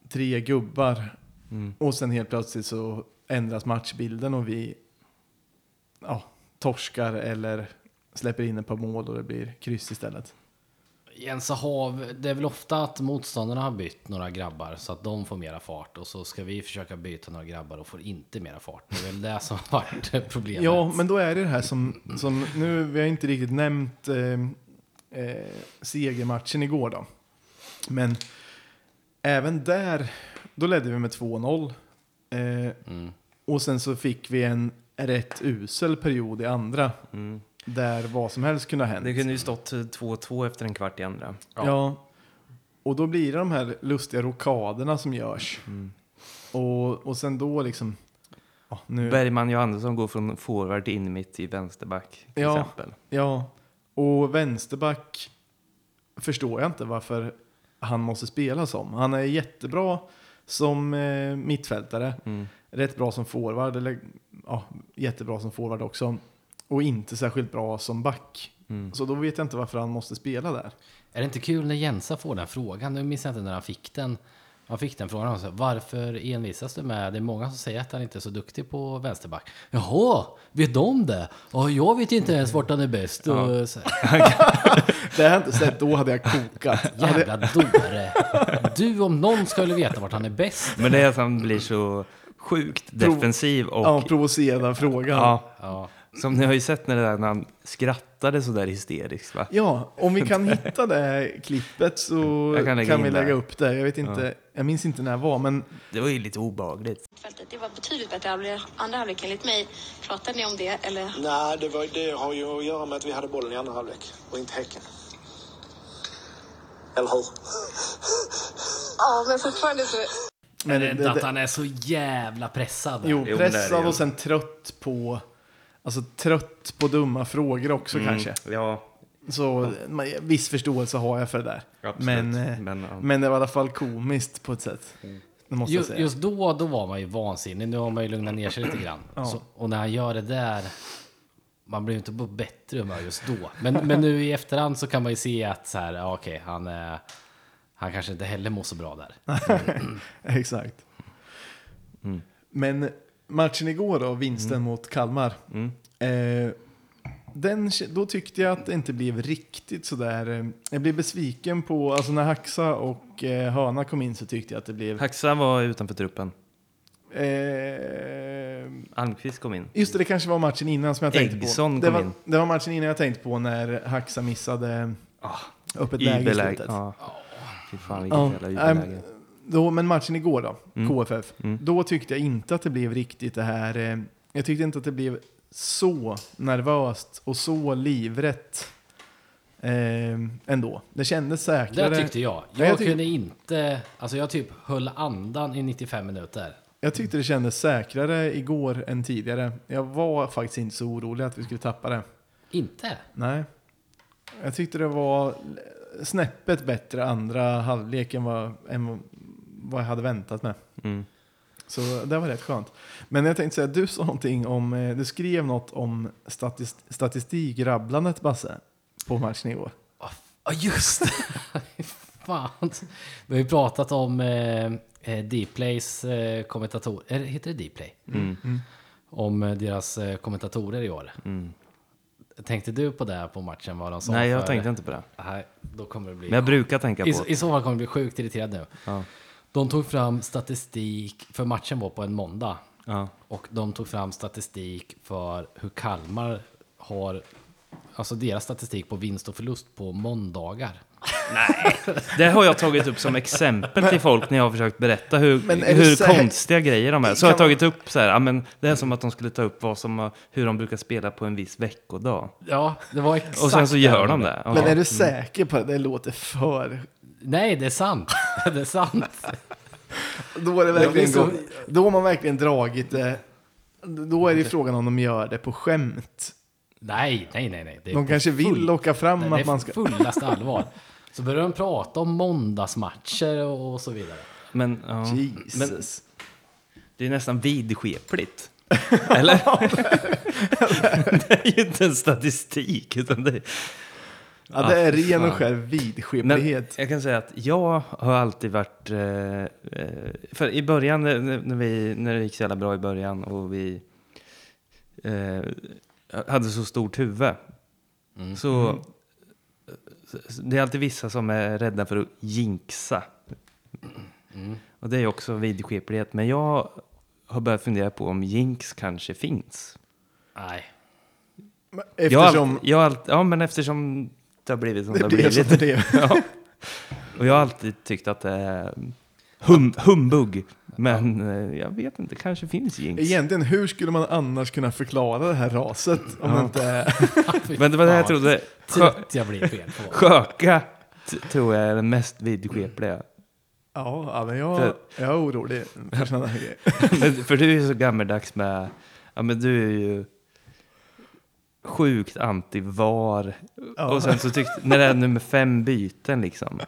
tre gubbar. Mm. Och sen helt plötsligt så ändras matchbilden och vi ja, torskar eller släpper in ett par mål och det blir kryss istället. Jens Hav, det är väl ofta att motståndarna har bytt några grabbar så att de får mera fart och så ska vi försöka byta några grabbar och får inte mera fart. Det är väl det som har varit problemet. Ja, men då är det det här som, som nu, vi har inte riktigt nämnt eh, eh, segermatchen igår då. Men även där, då ledde vi med 2-0. Eh, Mm. och sen så fick vi en rätt usel period i andra. Mm. Där vad som helst kunde ha hänt. Det kunde ju stått 2-2 efter en kvart i andra. Ja. Och då blir det de här lustiga rokaderna som görs. Och, och sen då liksom... Ja, nu, Bergman Johansson går från forward till in mitt i vänsterback till Ja. exempel. ja, och vänsterback förstår jag inte varför han måste spela som. Han är jättebra som eh, mittfältare. Mm. Rätt bra som forward, eller ja, jättebra som forward också. Och inte särskilt bra som back. Mm. Så då vet jag inte varför han måste spela där. Är det inte kul när Jensa får den frågan? Nu minns jag inte när han fick den. Han fick den frågan och sa, varför envisas du med? Det är många som säger att han inte är så duktig på vänsterback. Jaha, vet de det? Ja, jag vet inte ens vart han är bäst. Och så, Det har jag inte sett, då hade jag kokat. Jävla dåre. Du om någon ska väl veta vart han är bäst? Men det är att han blir så sjukt defensiv och... ja, provocerad av frågan. ja, Ja, som ni har ju sett när, det där, när han skrattade så där hysteriskt va? Ja, om vi kan hitta det här klippet så Jag kan kan, lägga vi lägga det. upp det. Jag vet inte, jag minns inte när det var, men Det var ju lite obehagligt. Det var betydligt bättre halvlek- andra halvlek enligt mig. Pratade ni om det eller? Nej, det, var, det har ju att göra med att vi hade bollen i andra halvlek och inte Häcken. Eller hur? Ja, men fortfarande så. men det är det- inte att det- han är så jävla pressad. jo, det det pressad och sen trött på, alltså trött på dumma frågor också Mm. kanske. Ja, Så man- viss förståelse har jag för det där. Absolut. Men, eh, Men, ja. men det var i alla fall komiskt på ett sätt. Det måste Just, säga. just då, då var man ju vansinnig. Nu har man ju lugnat ner sig lite grann. Så, och när han gör det där, man blir ju inte på bättre humör just då. Men, men nu i efterhand så kan man ju se att så här, ja, okej, han, eh, han kanske inte heller mår så bra där. Exakt. Men matchen igår då, vinsten mot Kalmar. Eh, den, då tyckte jag att det inte blev riktigt sådär. Eh, jag blev besviken på, alltså när Haxa och eh, Hörna kom in så tyckte jag att det blev... Haxa var utanför truppen. Eh, Almqvist kom in. just det, det kanske var matchen innan som jag tänkte Eggsson på. Det kom var, in. det var matchen innan jag tänkte på när Haxa missade öppet läge i slutet. Ja. Fy fan vilket Ja, jävla yberläge. Då, men matchen igår då, Mm. KFF, då tyckte jag inte att det blev riktigt det här. Eh, jag tyckte inte att det blev så nervöst och så livrätt Eh, ändå. Det kändes säkrare. Det tyckte jag. Ja, Jag jag tyck- kunde inte... Alltså jag typ höll andan i 95 minuter. Jag tyckte det kändes säkrare igår än tidigare. Jag var faktiskt inte så orolig att vi skulle tappa det. Inte? Nej. Jag tyckte det var snäppet bättre andra halvlek än vad, än vad jag hade väntat med. Mm. Så det var rätt skönt. Men jag tänkte säga, du sa någonting om, eh, du skrev något om statist, statistikrabblandet Basse, på matchen igår. Ja, just det! Fan. Vi har ju pratat om eh, eh, Dplays eh, kommentatorer. Heter det Dplay? Mm. Om eh, deras eh, kommentatorer i år. Mm. Tänkte du på det på matchen? Vad de sa Nej, jag för- tänkte inte på det. Nej, då kommer det bli... Men jag brukar tänka I, på I så fall kommer jag bli sjukt irriterad nu. Ja. De tog fram statistik, för matchen var på en måndag. Ja. Och de tog fram statistik för hur Kalmar har, alltså deras statistik på vinst och förlust på måndagar. Det har jag tagit upp som exempel till folk när jag har försökt berätta hur, hur konstiga grejer de är. Så har jag tagit upp så här, ja, men det är som att de skulle ta upp vad som, hur de brukar spela på en viss veckodag. Ja, det var exakt Och sen så gör de det. Men är du säker på det? Det låter för... Nej, det är sant. det är sant. Då, är det verkligen så- då har man verkligen dragit det. Då är det frågan om de gör det på skämt. Nej, nej, nej. nej. Det är De kanske vill full- locka fram Nej, det att är man ska... fullaste allvar. Så börjar de prata om måndagsmatcher och, och så vidare. Men, ja. men Jesus. det är nästan vidskepligt. Eller? det är ju inte en statistik. Utan det är... Ja, det är fy ren och skär vidskeplighet. jag kan säga att jag har alltid varit... Eh, eh, för i början, när, vi, när det gick så jävla bra i början och vi eh, hade så stort huvud. Så, så det är alltid vissa som är rädda för att jinxa. Och det är också vidskeplighet. Men jag har börjat fundera på om jinx kanske finns. Nej. Jag Eftersom jag alltid, ja, men eftersom det har blivit som det, det har blivit. det blev. Ja. Och jag har alltid tyckt att det är hum, humbug. Men eh, jag vet inte, kanske finns jinx. Egentligen, hur skulle man annars kunna förklara det här raset? Om det inte. Men det var det jag trodde. Trött jag blir fel på. sköka tror jag är den mest vidskepliga. Ja, ja, men jag, För- jag är orolig för sådana här grejer. För du är ju så gammeldags med, ja men du är ju sjukt anti-VAR. Ja. Och sen så tyckte, när det är nummer fem byten liksom.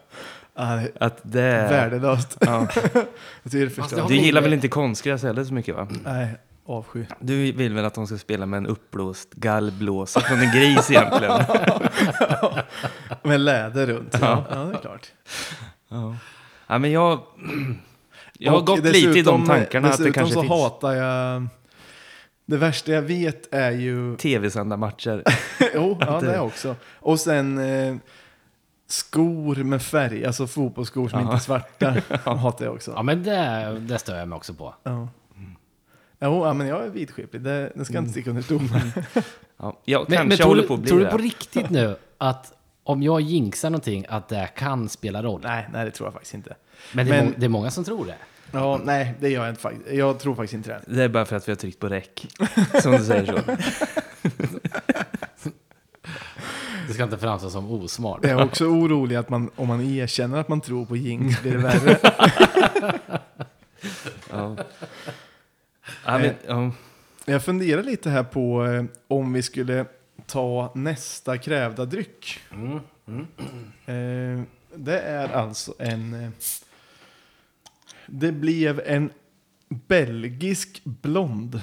Att det är... värdelöst. Ja. Det har Du gillar väl inte konstgräs heller så mycket va? Nej, avsky. Du vill väl att de ska spela med en uppblåst gallblåsa från en gris egentligen? Med läder runt. Ja, ja det är klart. Ja. ja men jag... Jag har Och gått lite i de dessutom- tankarna att det dessutom kanske så finns hatar jag... Det värsta jag vet är ju... tv-sända matcher. jo, ja det- det också. Och sen eh, skor med färg, alltså fotbollsskor som Ja. inte är svarta. hatar jag också. Ja, men det, det stör jag mig också på. Ja. Jo, ja, men jag är vidskeplig. Det, det ska jag inte sticka under stol. Ja, jag Men, kanske men tror, håller på att bli tror du på riktigt nu att om jag jinxar någonting att det kan spela roll? nej, nej, det tror jag faktiskt inte. Men det är, Men- må- det är många som tror det. Ja, nej, det gör jag inte faktiskt. Jag tror faktiskt inte det. Det är bara för att vi har tryckt på räck. Som du säger så. Det ska inte framstå som osmart. Jag är också orolig att man, om man erkänner att man tror på jinx blir det värre. Ja. Ja, men, ja. Jag funderar lite här på eh, om vi skulle ta nästa krävda dryck. Eh, det är alltså en... Det blev en belgisk blond.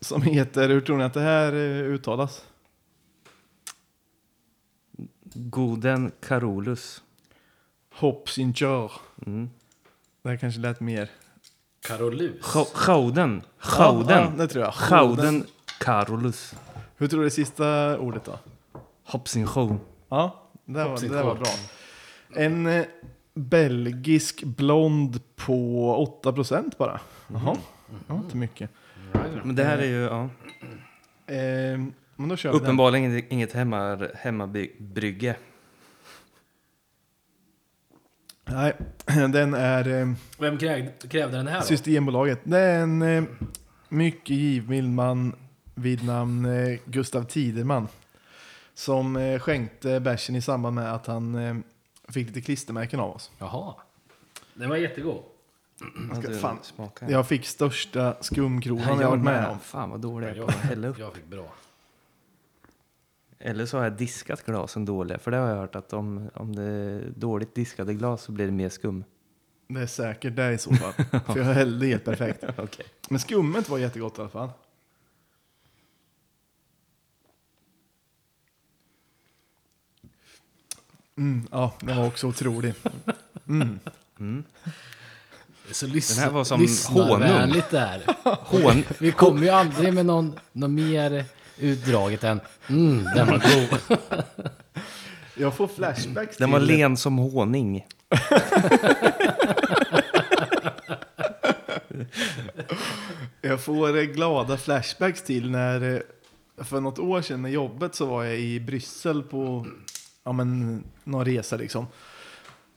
Som heter, hur tror ni att det här eh, uttalas? Goden Carolus. Hopsinger. Mm. Det här kanske lät mer... Karolus. Gouden. Ja, Gouden. det tror jag. Gouden Carolus. Hur tror du det sista ordet då? Hoppsing Ja, det var, det Hopsinger. var bra. En eh, belgisk blond på 8% bara. Jaha, ja, inte mycket. Men det här är ju ja, Eh, men då kör vi den. uppenbarligen inget- inget hemma, hemmabrygge. Nej, den är eh, Vem krävde, krävde den här då? Systembolaget. Det är en eh, mycket givmild man vid namn eh, Gustav Tiderman. Som eh, skänkte bärsen i samband med att han eh, fick lite klistermärken av oss. Jaha. Den var jättegod. Ja, ska- fan. smaka. Jag fick största skumkronan jag varit med om. Fan vad dålig jag är Jag, på att hälla upp. jag fick bra. Eller så har jag diskat glasen dåliga. För det har jag hört att om, om det är dåligt diskade glas så blir det mer skum. Det är säkert det i så fall. För jag hällde helt perfekt. Okej. Men skummet var jättegott i alla fall. Mm, ja, den var också otrolig. Mm. Så Den lyssna, här var som lyssnarvänligt där. Hån. Vi kommer ju aldrig med någon, något mer utdraget än mm, den var god. Jag får flashbacks Den var till... len som honung. Jag får eh, glada flashbacks till när, eh, för något år sedan när jobbet så var jag i Bryssel på ja, men, någon resa liksom.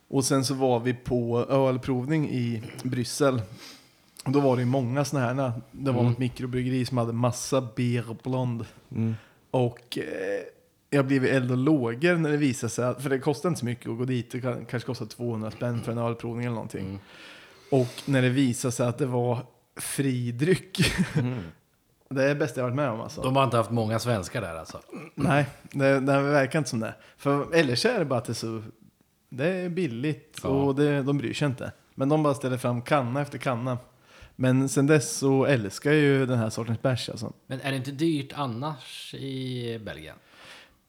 Och sen så var vi på ölprovning i Bryssel. Och då var det ju många sådana här. Det var något mikrobryggeri som hade massa beer blond. Mm. Och eh, jag blev eld och lågor när det visade sig att, för det kostar inte så mycket att gå dit, det kan, kanske kostar 200 spänn för en ölprovning eller någonting. Och när det visade sig att det var fri dryck. det är det bästa jag varit med om alltså. De har inte haft många svenskar där alltså. Nej, det, det verkar inte som det. För så är det bara att det är så, det är billigt Ja. och det, de bryr sig inte. Men de bara ställer fram kanna efter kanna. Men sen dess så älskar jag ju den här sortens bärs alltså. Men är det inte dyrt annars i Belgien?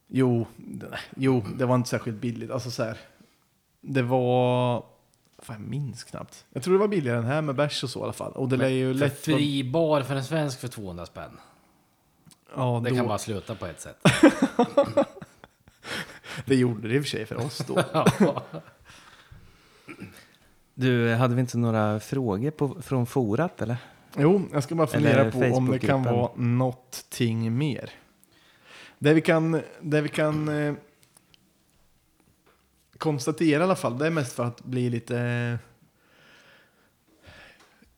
Jo, det, jo, det var inte särskilt billigt. Alltså så här, det var... Fan, jag minns knappt. Jag tror det var billigare än här med bärs och så i alla fall. Och det lär ju För lätt... vara- fri bar för en svensk för 200 spänn. Ja, Det då, kan bara sluta på ett sätt. det gjorde det i och för sig för oss då. Du, hade vi inte några frågor på, från forat eller? Jo, jag ska bara fundera på om det kan vara någonting mer. Det vi kan, det vi kan eh, konstatera i alla fall, det är mest för att bli lite...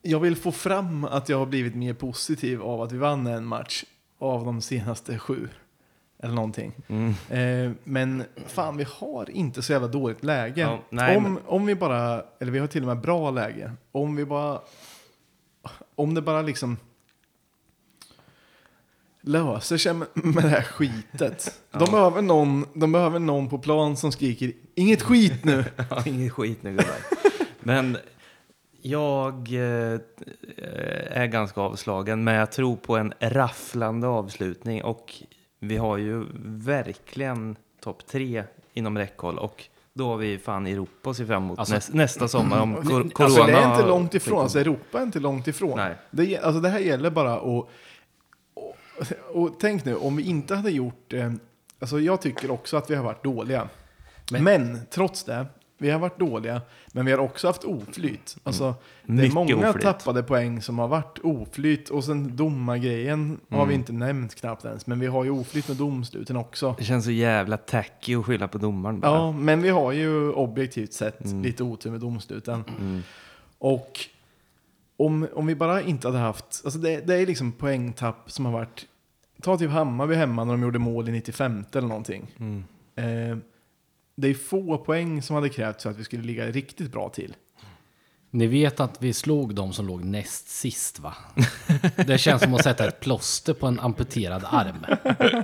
Jag vill få fram att jag har blivit mer positiv av att vi vann en match av de senaste sju. Eller någonting. Mm. Eh, men fan, vi har inte så jävla dåligt läge. Ja, nej, om, men- om vi bara, eller vi har till och med bra läge. Om vi bara, om det bara liksom löser sig med, med det här skitet. De, behöver någon, de behöver någon på plan som skriker inget skit nu. Ja, inget skit nu gubbar. Men jag eh, är ganska avslagen, men jag tror på en rafflande avslutning. Och vi har ju verkligen topp tre inom räckhåll. Och då har vi fan Europa att se fram emot Alltså- näs, nästa sommar om kor- corona Alltså det är inte långt ifrån, alltså Europa är inte långt ifrån. Nej. Det, alltså det här gäller bara att... Och, tänk nu, om vi inte hade gjort... Eh, alltså jag tycker också att vi har varit dåliga. Men, Men- trots det, vi har varit dåliga, men vi har också haft oflyt. Alltså, det är många oflyt. tappade poäng som har varit oflyt. Och sen domargrejen har Mm. vi inte nämnt knappt ens. Men vi har ju oflyt med domsluten också. Det känns så jävla tacky att skylla på domaren bara. Ja, men vi har ju objektivt sett Mm. lite otur med domsluten. Och om, om vi bara inte hade haft, alltså det, det är liksom poängtapp som har varit, ta typ Hammarby hemma när de gjorde mål i 95 eller någonting. Mm. Eh, det är få poäng som hade krävts för att vi skulle ligga riktigt bra till. Ni vet att vi slog de som låg näst sist va? Det känns som att sätta ett plåster på en amputerad arm.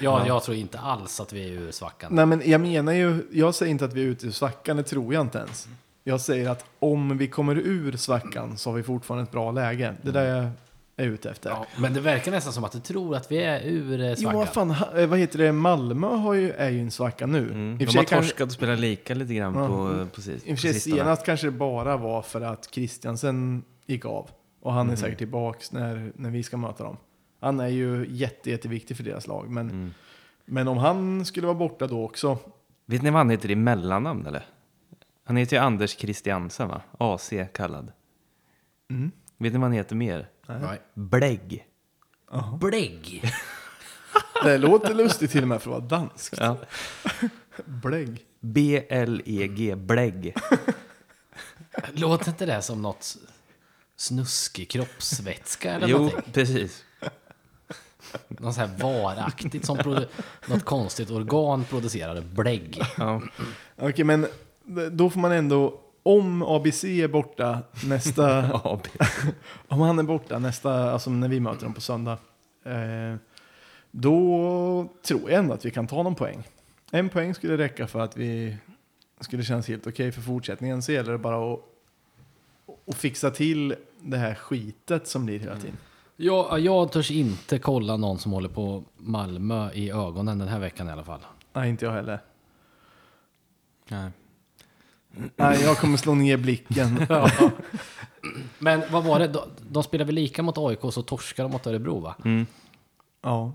Ja, jag tror inte alls att vi är ur svackan. Nej men jag menar ju, jag säger inte att vi är ute ur svackan, det tror jag inte ens. Jag säger att om vi kommer ur svackan så har vi fortfarande ett bra läge. Det är det jag är ute efter. Ja, men det verkar nästan som att du tror att vi är ur eh, Jo, svackan. vad fan, ha- eh, vad heter det? Malmö har ju, är ju en svacka nu. Mm. I och De för har sig kanske- torskat och spelat lika lite grann Ja. på, på, sis- I och för sig sistone. senast kanske det bara var för att Christiansen gick av. Och han är Mm. säkert tillbaks när, när vi ska möta dem. Han är ju jätte, jätteviktig för deras lag. Men, Mm. men om han skulle vara borta då också. Vet ni vad han heter i mellannamn eller? Han heter ju Anders Christiansen va? AC kallad. Mm. Vet ni vad han heter mer? Nej. Blägg. Blägg! Det låter lustigt till och med för att vara danskt. Ja. Blägg. B-L-E-G, blägg. Låter inte det som något snuskig kroppsvätska eller Jo, någonting? precis. något så här varaktigt som produ- något konstigt organ producerade. Blägg. Ja. Okej, men då får man ändå, om ABC är borta nästa, om han är borta nästa, alltså när vi möter dem på söndag, eh, då tror jag ändå att vi kan ta någon poäng. En poäng skulle räcka för att vi skulle kännas helt okej för fortsättningen. Så gäller det bara att, att fixa till det här skitet som blir hela tiden. Jag, jag törs inte kolla någon som håller på Malmö i ögonen den här veckan i alla fall. Nej, inte jag heller. Nej. Nej, jag kommer slå ner blicken. Men vad var det? De, de spelade väl lika mot AIK så torskade de mot Örebro va? Mm. Ja.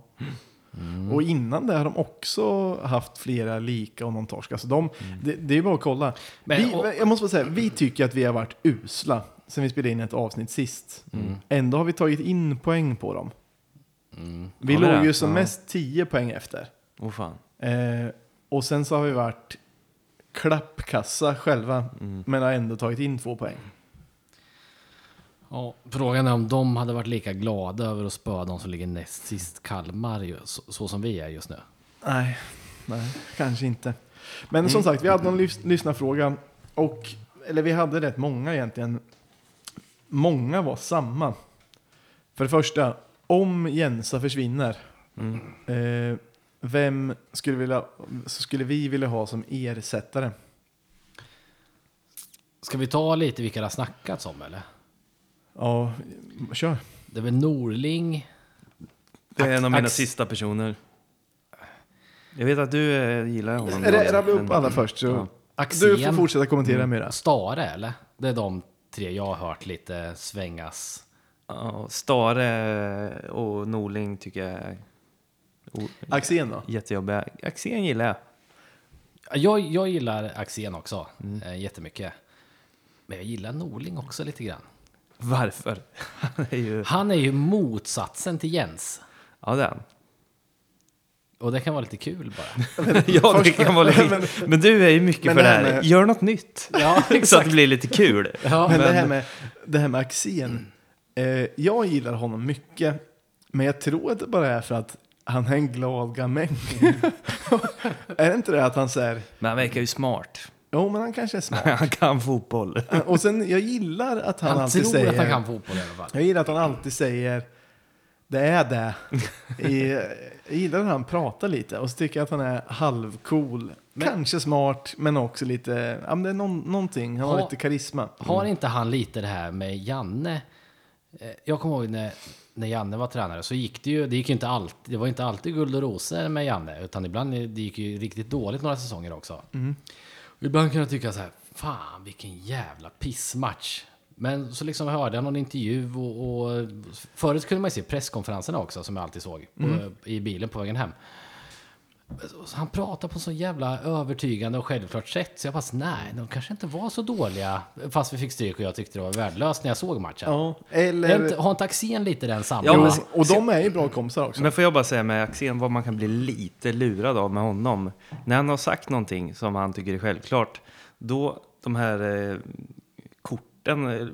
Och innan det har de också haft flera lika och någon torsk. Alltså de, det, det är bara att kolla. Men- vi, och- jag måste bara säga, vi tycker att vi har varit usla sen vi spelade in ett avsnitt sist. Ändå har vi tagit in poäng på dem. Vi Har vi låg ju som Ja. mest 10 poäng efter. Åh fan. Eh, och sen så har vi varit klappkassa själva, men har ändå tagit in två poäng. Ja, frågan är om de hade varit lika glada över att spöa de som ligger näst sist Kalmar, så, så som vi är just nu. Nej, nej, kanske inte. Men som sagt, vi hade någon lys- lyssnarfråga. Och, eller vi hade rätt många egentligen. Många var samma. För det första, om Jensa försvinner. Eh, vem skulle, vilja, skulle vi vilja ha som ersättare? Ska vi ta lite vilka det har snackats om eller? Ja, kör. Det är väl Norling, Det är en av mina Ax- sista personer. Jag vet att du eh, gillar honom. Rabbla upp alla först. Så. Ja. Axén, Du får fortsätta kommentera Myra. Stare eller? Det är de tre jag har hört lite svängas. Ja, Stare och Norling tycker jag Axén då? jättejobbiga. Axén gillar jag. Jag, jag gillar Axén också eh, jättemycket. Men jag gillar Norling också lite grann. Varför? Han är ju... Han är ju motsatsen till Jens. Ja, det är han. Och det kan vara lite kul bara. Ja, det kan vara lite... Men du är ju mycket Men för det här. med- Gör något nytt. Ja, Så att det blir lite kul. Ja, Men, det här med, det här med Axén. Eh, jag gillar honom mycket. Men jag tror att det bara är för att han är en glad gamäng. är det inte det att han säger, Men han verkar ju smart. jo men han kanske är smart. Han kan fotboll. Och sen, jag gillar att han, han alltid tror säger, att han kan fotboll i alla fall. jag gillar att han alltid säger, det är det. I, jag gillar att han pratar lite och så tycker jag att han är halvcool. Kanske smart, men också lite, ja men det är någon, någonting, han har Ha- lite karisma. Har inte han lite det här med Janne? Eh, Jag kommer ihåg när, när Janne var tränare så gick det ju, det gick ju inte alltid, det var inte alltid guld och rosor med Janne, utan ibland det gick ju riktigt dåligt några säsonger också. Och ibland kan jag tycka så här, fan vilken jävla pissmatch. Men så liksom hörde jag någon intervju och, och förut kunde man ju se presskonferenserna också som jag alltid såg på, i bilen på vägen hem. Han pratar på så jävla övertygande och självklart sätt. Så jag bara, nej, de kanske inte var så dåliga. Fast vi fick stryk och jag tyckte det var värdelöst när jag såg matchen. Ja, eller... inte, har inte Axén lite den samma? Ja, men- och de är ju bra kompisar också. Men får jag bara säga med Axén vad man kan bli lite lurad av med honom. När han har sagt någonting som han tycker är självklart, då de här eh, korten eh,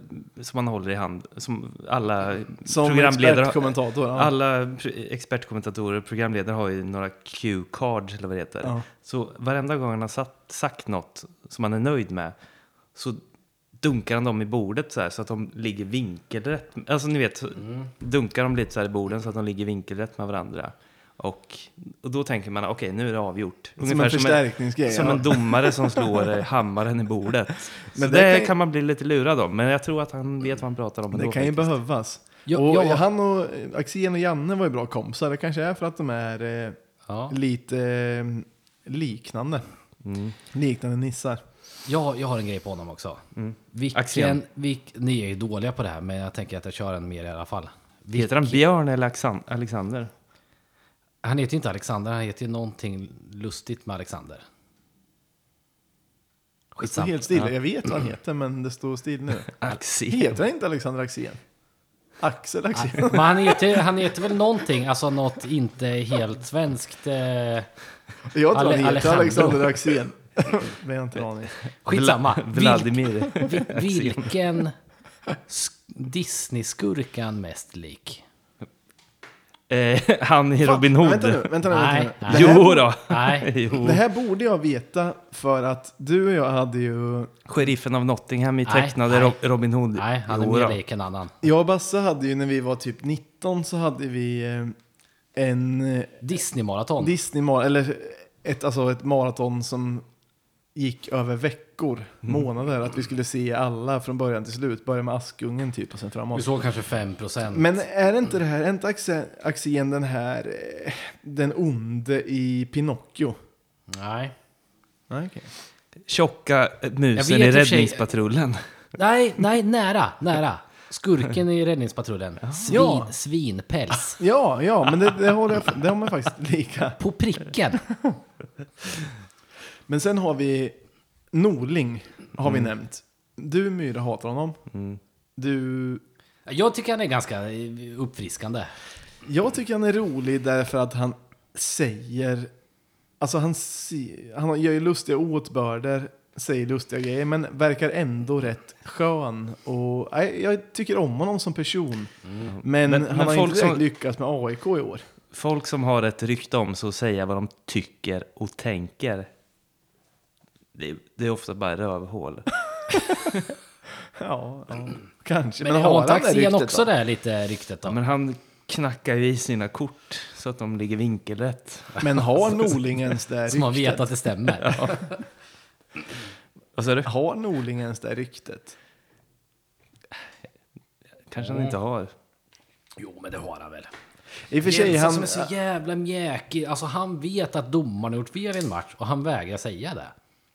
som man håller i hand, som alla Som programledare, expertkommentator. Ja. alla expertkommentatorer och programledare har ju några cue-cards eller vad det heter. Ja. Så varenda gång han har satt, sagt något som han är nöjd med så dunkar han dem i bordet så här så att de ligger vinkelrätt. Alltså ni vet, dunkar de lite så här i borden så att de ligger vinkelrätt med varandra. Och, och då tänker man, okej nu är det avgjort. Som en förstärkningsgrej. som ja. en domare som slår eh, hammaren i bordet. Så Men det, det kan, kan- man bli lite lurad om. Men jag tror att han vet vad han pratar om Det ändå kan ju faktiskt. behövas. Ja, och ja. Han och Axén och Janne var ju bra kompisar. Det kanske är för att de är eh, Ja. lite eh, liknande. Mm. Liknande nissar. Jag, jag har en grej på honom också. Vilken, Axén. vilk, ni är ju dåliga på det här, men jag tänker att jag kör en mer i alla fall. Heter han Björn eller Alexander? Han heter ju inte Alexander, han heter ju någonting lustigt med Alexander. Det står helt still. Jag vet vad han heter, men det står still nu. Axén. Heter han inte Alexander Axén? Axel Axén? Men han heter, han heter väl någonting, alltså något inte helt svenskt. Eh, Jag tror Ale- han heter Alejandro. Alexander Axén. Men jag har inte en aning. skitsamma. Vladimir. vi- vilken sk- Disney-skurk är han mest lik? Eh, han i Robin Hood. Vänta nu, vänta nu. Vänta Nej, nu. nej. Det, här, Jo då. Nej. jo. det här borde jag veta för att du och jag hade ju... Sheriffen av Nottingham i Nej, tecknade nej. Ro- Robin Hood. Nej, han är Jo mer då. lik en annan. Jag och Basse hade ju när vi var typ 19 så hade vi eh, en eh, Disney-maraton. Disney eller ett, alltså ett maraton som gick över veckor, månader. Att vi skulle se alla från början till slut. Börja med Askungen typ och sen Vi framåt. såg kanske 5 procent. Men är det inte det här, är inte Axén den här, eh, den onde i Pinocchio? Nej. Nej, okej. Tjocka musen i Räddningspatrullen. Nej, nej, nära, nära. Skurken i räddningspatrullen. Svin, Ja. Svinpäls. Ja, ja, men det, det, håller jag, det har man faktiskt lika. På pricken. Men sen har vi Norling, har vi nämnt. Du Myra hatar honom. Du, Jag tycker han är ganska uppfriskande. jag tycker han är rolig därför att han säger, alltså han, se- han gör ju lustiga åtbörder, säger lustiga grejer, men verkar ändå rätt skön. Och, nej, jag tycker om honom som person. Men, Men- han men har folk inte direkt som- lyckats med AIK i år. Folk som har ett rykte om sig att säga vad de tycker och tänker. Det är, det är ofta bara rövhål. Ja, ja kanske. Men, har inte han det Axén ryktet också då? det lite ryktet då? Men han knackar ju i sina kort så att de ligger vinkelrätt. Men har Norling ens det Som man vet ryktet? att det stämmer. Vad sa du? Har Norling ens det ryktet? Kanske han inte har. Jo, men det har han väl. I och för sig, han, som är så jävla mjäkig. Alltså han vet att domaren har gjort fel i en match och han vägrar säga det.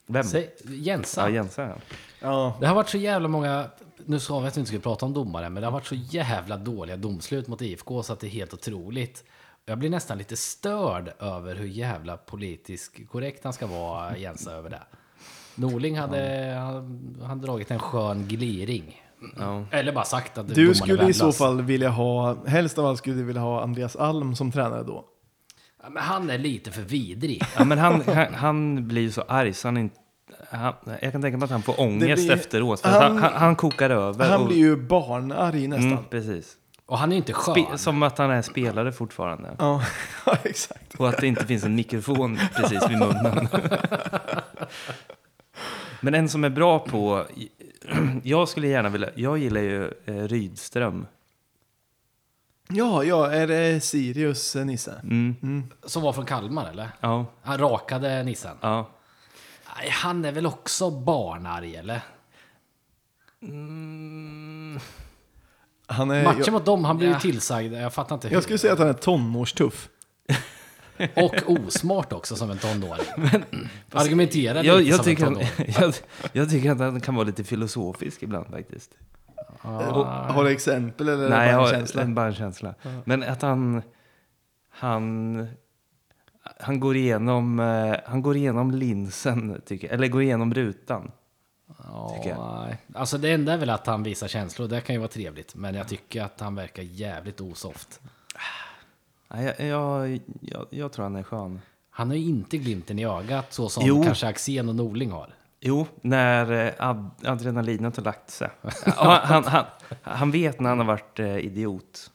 Vem? Säg, Jensa. Ja, Jensa ja. ja, Det har varit så jävla många, nu sa vi att vi inte skulle prata om domare, men det har varit så jävla dåliga domslut mot IFK så att det är helt otroligt. Jag blir nästan lite störd över hur jävla politiskt korrekt han ska vara, Jensa, över det. Norling hade, han, han dragit en skön gliring. ja. Eller bara sagt att du skulle i så fall vilja ha, helst av allt skulle du vilja ha Andreas Alm som tränare då. Ja, men han är lite för vidrig. ja men han, han, han blir ju så arg så han inte... Han, jag kan tänka mig att han får ångest blir- efteråt. För han- han, han, kokar över. Han och, blir ju barnarg nästan. mm, precis. Och han är inte skön. Spe, som att han är spelare fortfarande. Ja, ja, exakt. Och att det inte finns en mikrofon precis vid munnen. Men en som är bra på... Jag skulle gärna vilja... Jag gillar ju eh, Rydström. Ja, ja, är det Sirius eh, Nisse? Mm. Som var från Kalmar, eller? Ja, Han rakade nissen. ja. Nej, Han är väl också barnarg, eller? Han är, Matchen jag, mot dem, han blev ju tillsagd. Jag fattar inte hur. jag skulle säga att han är tonårstuff. Och osmart också som en tonåring. Argumenterar Jag, lite jag, som tycker en han, tonåring. jag, jag tycker att han kan vara lite filosofisk ibland faktiskt. Och, har du exempel eller Nej, bara en känsla? en, bara en känsla. Men att han... Han, han, går igenom, eh, han går igenom linsen, tycker jag. Eller går igenom rutan. nej. Alltså det enda är väl att han visar känslor. Det kan ju vara trevligt. Men jag tycker att han verkar jävligt osoft. Nej, Jag, jag, jag, jag tror han är skön. Han har ju inte glimten i ögat så som Jo. kanske Axén och Norling har. Jo, när eh, ad, adrenalinet har lagt sig. Ja, han, han, han vet när han har varit eh, idiot.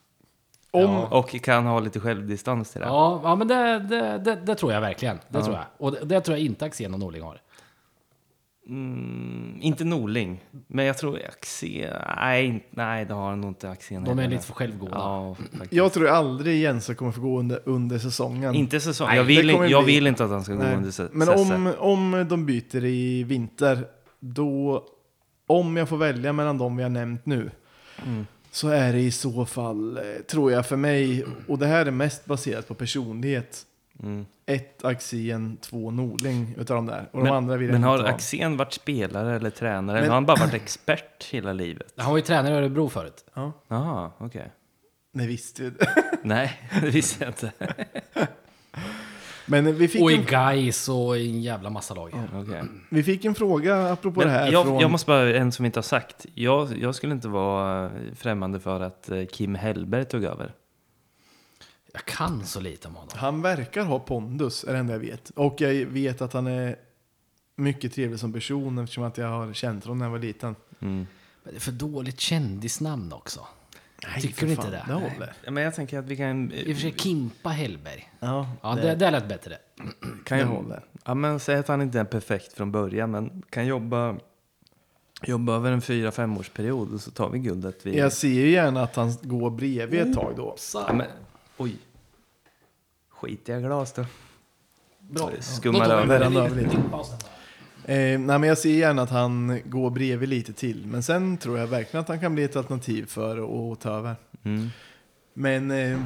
Om, Och kan ha lite självdistans till det. Ja, ja men det, det, det, det tror jag verkligen. Det tror jag. Och det, det tror jag inte Axén och Norling har. Mm, inte Norling, men jag tror Axén... Nej, nej, det har han nog inte Axén De är lite för självgoda. Ja, faktiskt. jag tror aldrig Jensa kommer få gå under, under säsongen. Inte säsong. Nej, jag det vill, in, jag bli- vill inte att han ska gå Nej. under se- Men om, om de byter i vinter, då... Om jag får välja mellan de vi har nämnt nu, Mm. så är det i så fall, eh, tror jag för mig, och det här är mest baserat på personlighet, Mm. Ett Axén, två Norling utav de där. Och Men, de andra vill men har. Axén varit spelare eller tränare? Men- Eller har han bara varit expert hela livet? Han var ju tränare i Örebro förut. Ja, Jaha, okej. det visste vi. Nej, det visste jag inte. Men vi fick, Och i en, Gais och i en jävla massa lag. Okej. vi fick en fråga apropå Men det här jag, från... jag måste bara, en som vi inte har sagt. Jag, jag skulle inte vara främmande för att eh, Kim Hellberg tog över. Jag kan så lite om honom. Han verkar ha pondus, är det enda jag vet. Och jag vet att han är mycket trevlig som person eftersom att jag har känt honom när jag var liten. Mm. Men det är för dåligt kändisnamn också. Tycker för du inte fan, det? Det håller. Ja, men jag tänker att vi kan... I och för sig Kimpa Hellberg. Ja, Ja, det, det lät bättre. kan det ju, håller. ja, men säg att han inte är perfekt från början, men kan jobba, jobba över en fyra femårsperiod och så tar vi guldet. Vid, Jag ser ju gärna att han går bredvid ett tag då. ja, men, oj. Skitiga glas då. Bra. Skummar över. Eh, nej, men jag ser gärna att han går bredvid lite till. Men sen tror jag verkligen att han kan bli ett alternativ för att ta över. Mm. Men eh,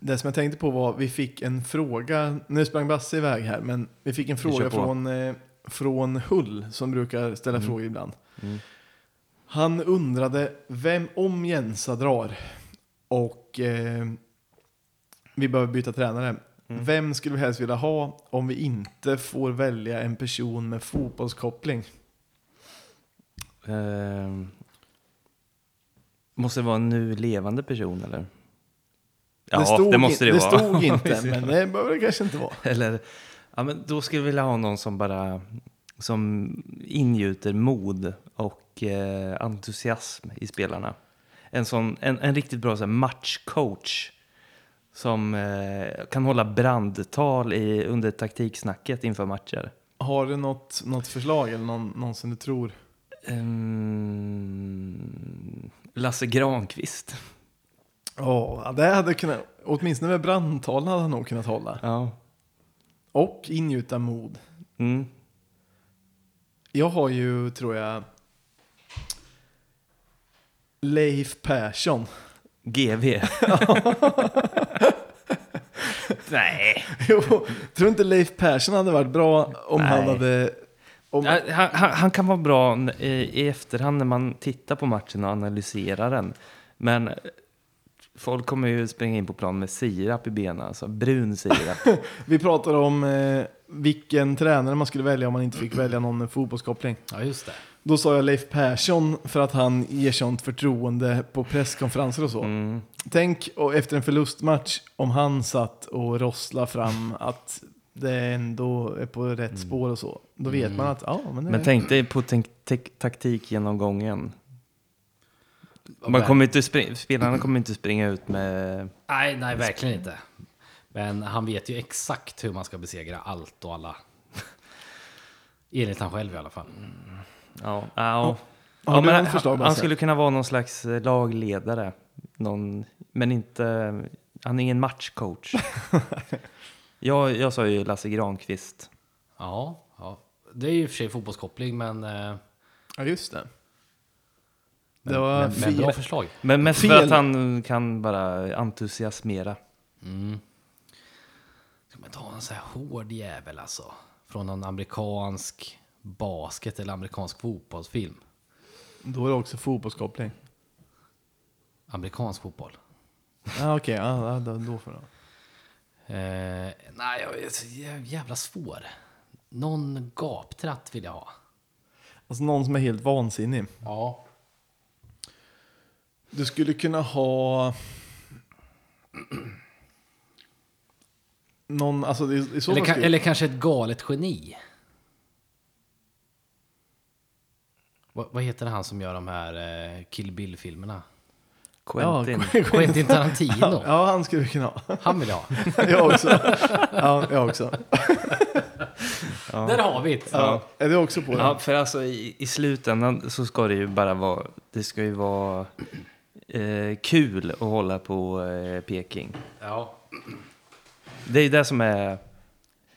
det som jag tänkte på var, vi fick en fråga, nu sprang Basse iväg här, men vi fick en fråga från, eh, från Hull som brukar ställa frågor ibland. Mm. Han undrade, vem om Jensa drar och eh, vi behöver byta tränare, Mm. vem skulle vi helst vilja ha om vi inte får välja en person med fotbollskoppling? Ehm, måste det vara en nu levande person eller? Ja, det, stod, måste det, det vara. stod inte, men det behöver det kanske inte vara. Eller, ja, men då skulle jag vilja ha någon som bara som ingjuter mod och eh, entusiasm i spelarna. En, sån, en, en riktigt bra så här, matchcoach som eh, kan hålla brandtal i, under taktiksnacket inför matcher. Har du något, något förslag eller någon, någon som du tror? Ehm, Lasse Granqvist. Ja, det hade kunnat, åtminstone med brandtalen hade han nog kunnat hålla. Ja. Och ingjuta mod. Mm. Jag har ju, tror jag, Leif Persson. GV. Nej. Jo, tror inte Leif Persson hade varit bra om Nej. han hade... Om, Han, han, han kan vara bra i, i efterhand när man tittar på matchen och analyserar den. Men folk kommer ju springa in på plan med sirap i benen, alltså brun sirap. vi pratar om eh, vilken tränare man skulle välja om man inte fick välja någon med fotbollskoppling. Ja, just det. Då sa jag Leif Persson för att han ger sånt förtroende på presskonferenser och så. Mm. Tänk och efter en förlustmatch om han satt och rossla fram att det ändå är på rätt spår och så. Då vet man att ja, men det Men tänk dig på taktikgenomgången. Man men- kommer inte spring, spelarna kommer inte springa ut med... Nej, nej, verkligen inte. Men han vet ju exakt hur man ska besegra allt och alla. Enligt han själv i alla fall. Ja, ja. Har du men han, förslag, han Basse? skulle kunna vara någon slags eh, lagledare. Någon, men inte... Han är ingen matchcoach. jag, jag sa ju Lasse Granqvist. Ja, ja. Det är ju i och för sig fotbollskoppling, men, eh, Ja, just det. Det men, var men, men fel. bra förslag. Men mest för Fel. att han kan bara entusiasmera. Ska man ta en så här hård jävel alltså? Från någon amerikansk basket eller amerikansk fotbollsfilm. Då är det också fotbollskoppling. Amerikansk fotboll. Ja, okej. Ja, ja, då, då får det. Eh, nej, jag är så jä- jävla svår. Någon gaptratt vill jag ha. Alltså någon som är helt vansinnig. Ja. Du skulle kunna ha... Någon, alltså i, i så Eller, fall ka- skulle- eller kanske ett galet geni. Vad, vad heter han som gör de här eh, Kill Bill-filmerna? Quentin. Quentin Tarantino. Ja, han skulle vi kunna ha. Han vill jag ha. jag också. Ja, jag också. Där har vi det. Ja. Är du också på det? Ja, för alltså i, i slutändan så ska det ju bara vara, det ska ju vara eh, kul att hålla på eh, Peking. Ja. Det är ju det som är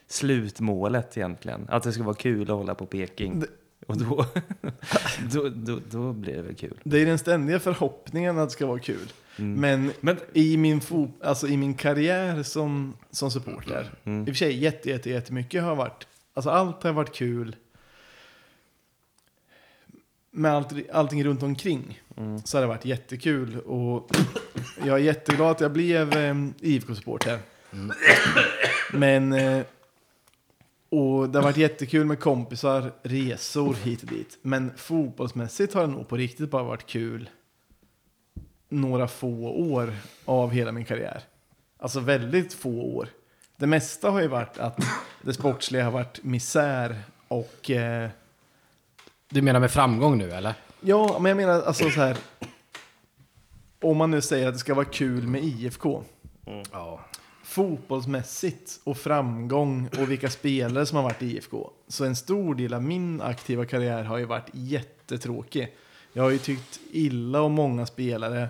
slutmålet egentligen, att det ska vara kul att hålla på Peking. Och då, då, då, då blir det väl kul. Det är den ständiga förhoppningen att det ska vara kul. Mm. Men, Men- i, min fo- alltså i min karriär som, som supporter, Mm. i och för sig jätte, jätte, jättemycket har varit, alltså allt har varit kul. Med allt, allting runt omkring Mm. så har det varit jättekul. Och jag är jätteglad att jag blev eh, IFK-supporter. Men, eh, och det har varit jättekul med kompisar, resor hit och dit. Men fotbollsmässigt har det nog på riktigt bara varit kul några få år av hela min karriär. Alltså väldigt få år. Det mesta har ju varit att det sportsliga har varit misär och eh, Du menar med framgång nu eller? ja, men jag menar alltså så här. om man nu säger att det ska vara kul med IFK. Ja. Fotbollsmässigt och framgång och vilka spelare som har varit i IFK. Så en stor del av min aktiva karriär har ju varit jättetråkig. Jag har ju tyckt illa om många spelare,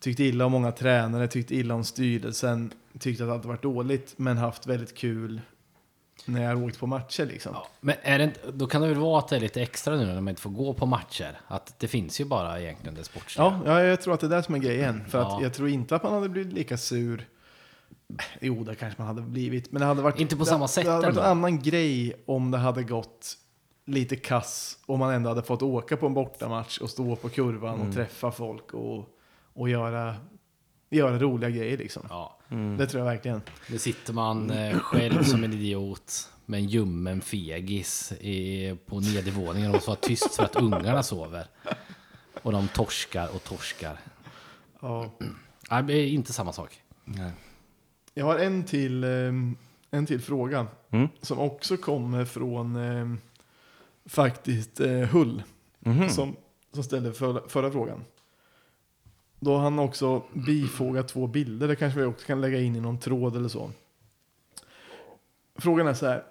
tyckt illa om många tränare, tyckt illa om styrelsen, tyckt att allt varit dåligt, men haft väldigt kul när jag har åkt på matcher liksom. Ja, men är det inte, då kan det väl vara att det är lite extra nu när man inte får gå på matcher. Att det finns ju bara egentligen det sportsliga. Ja, ja, jag tror att det är det som är grejen. För Ja. att jag tror inte att man hade blivit lika sur. Jo, det kanske man hade blivit. Men det hade varit... Inte på det, samma sätt Det hade varit ändå. en annan grej om det hade gått lite kass och man ändå hade fått åka på en bortamatch och stå på kurvan Mm. och träffa folk och, och göra, göra roliga grejer liksom. Ja. Det tror jag verkligen. Nu sitter man eh, själv som en idiot med en ljummen fegis i, på nedervåningen och måste vara tyst för att ungarna sover. Och de torskar och torskar. Ja. Nej, det är inte samma sak. Nej. Jag har en till, eh, en till fråga Mm. som också kommer från eh, faktiskt eh, Hull. Mhm. som, som ställde förra, förra frågan. Då har han också bifogat två bilder, det kanske vi också kan lägga in i någon tråd eller så. Frågan är så här.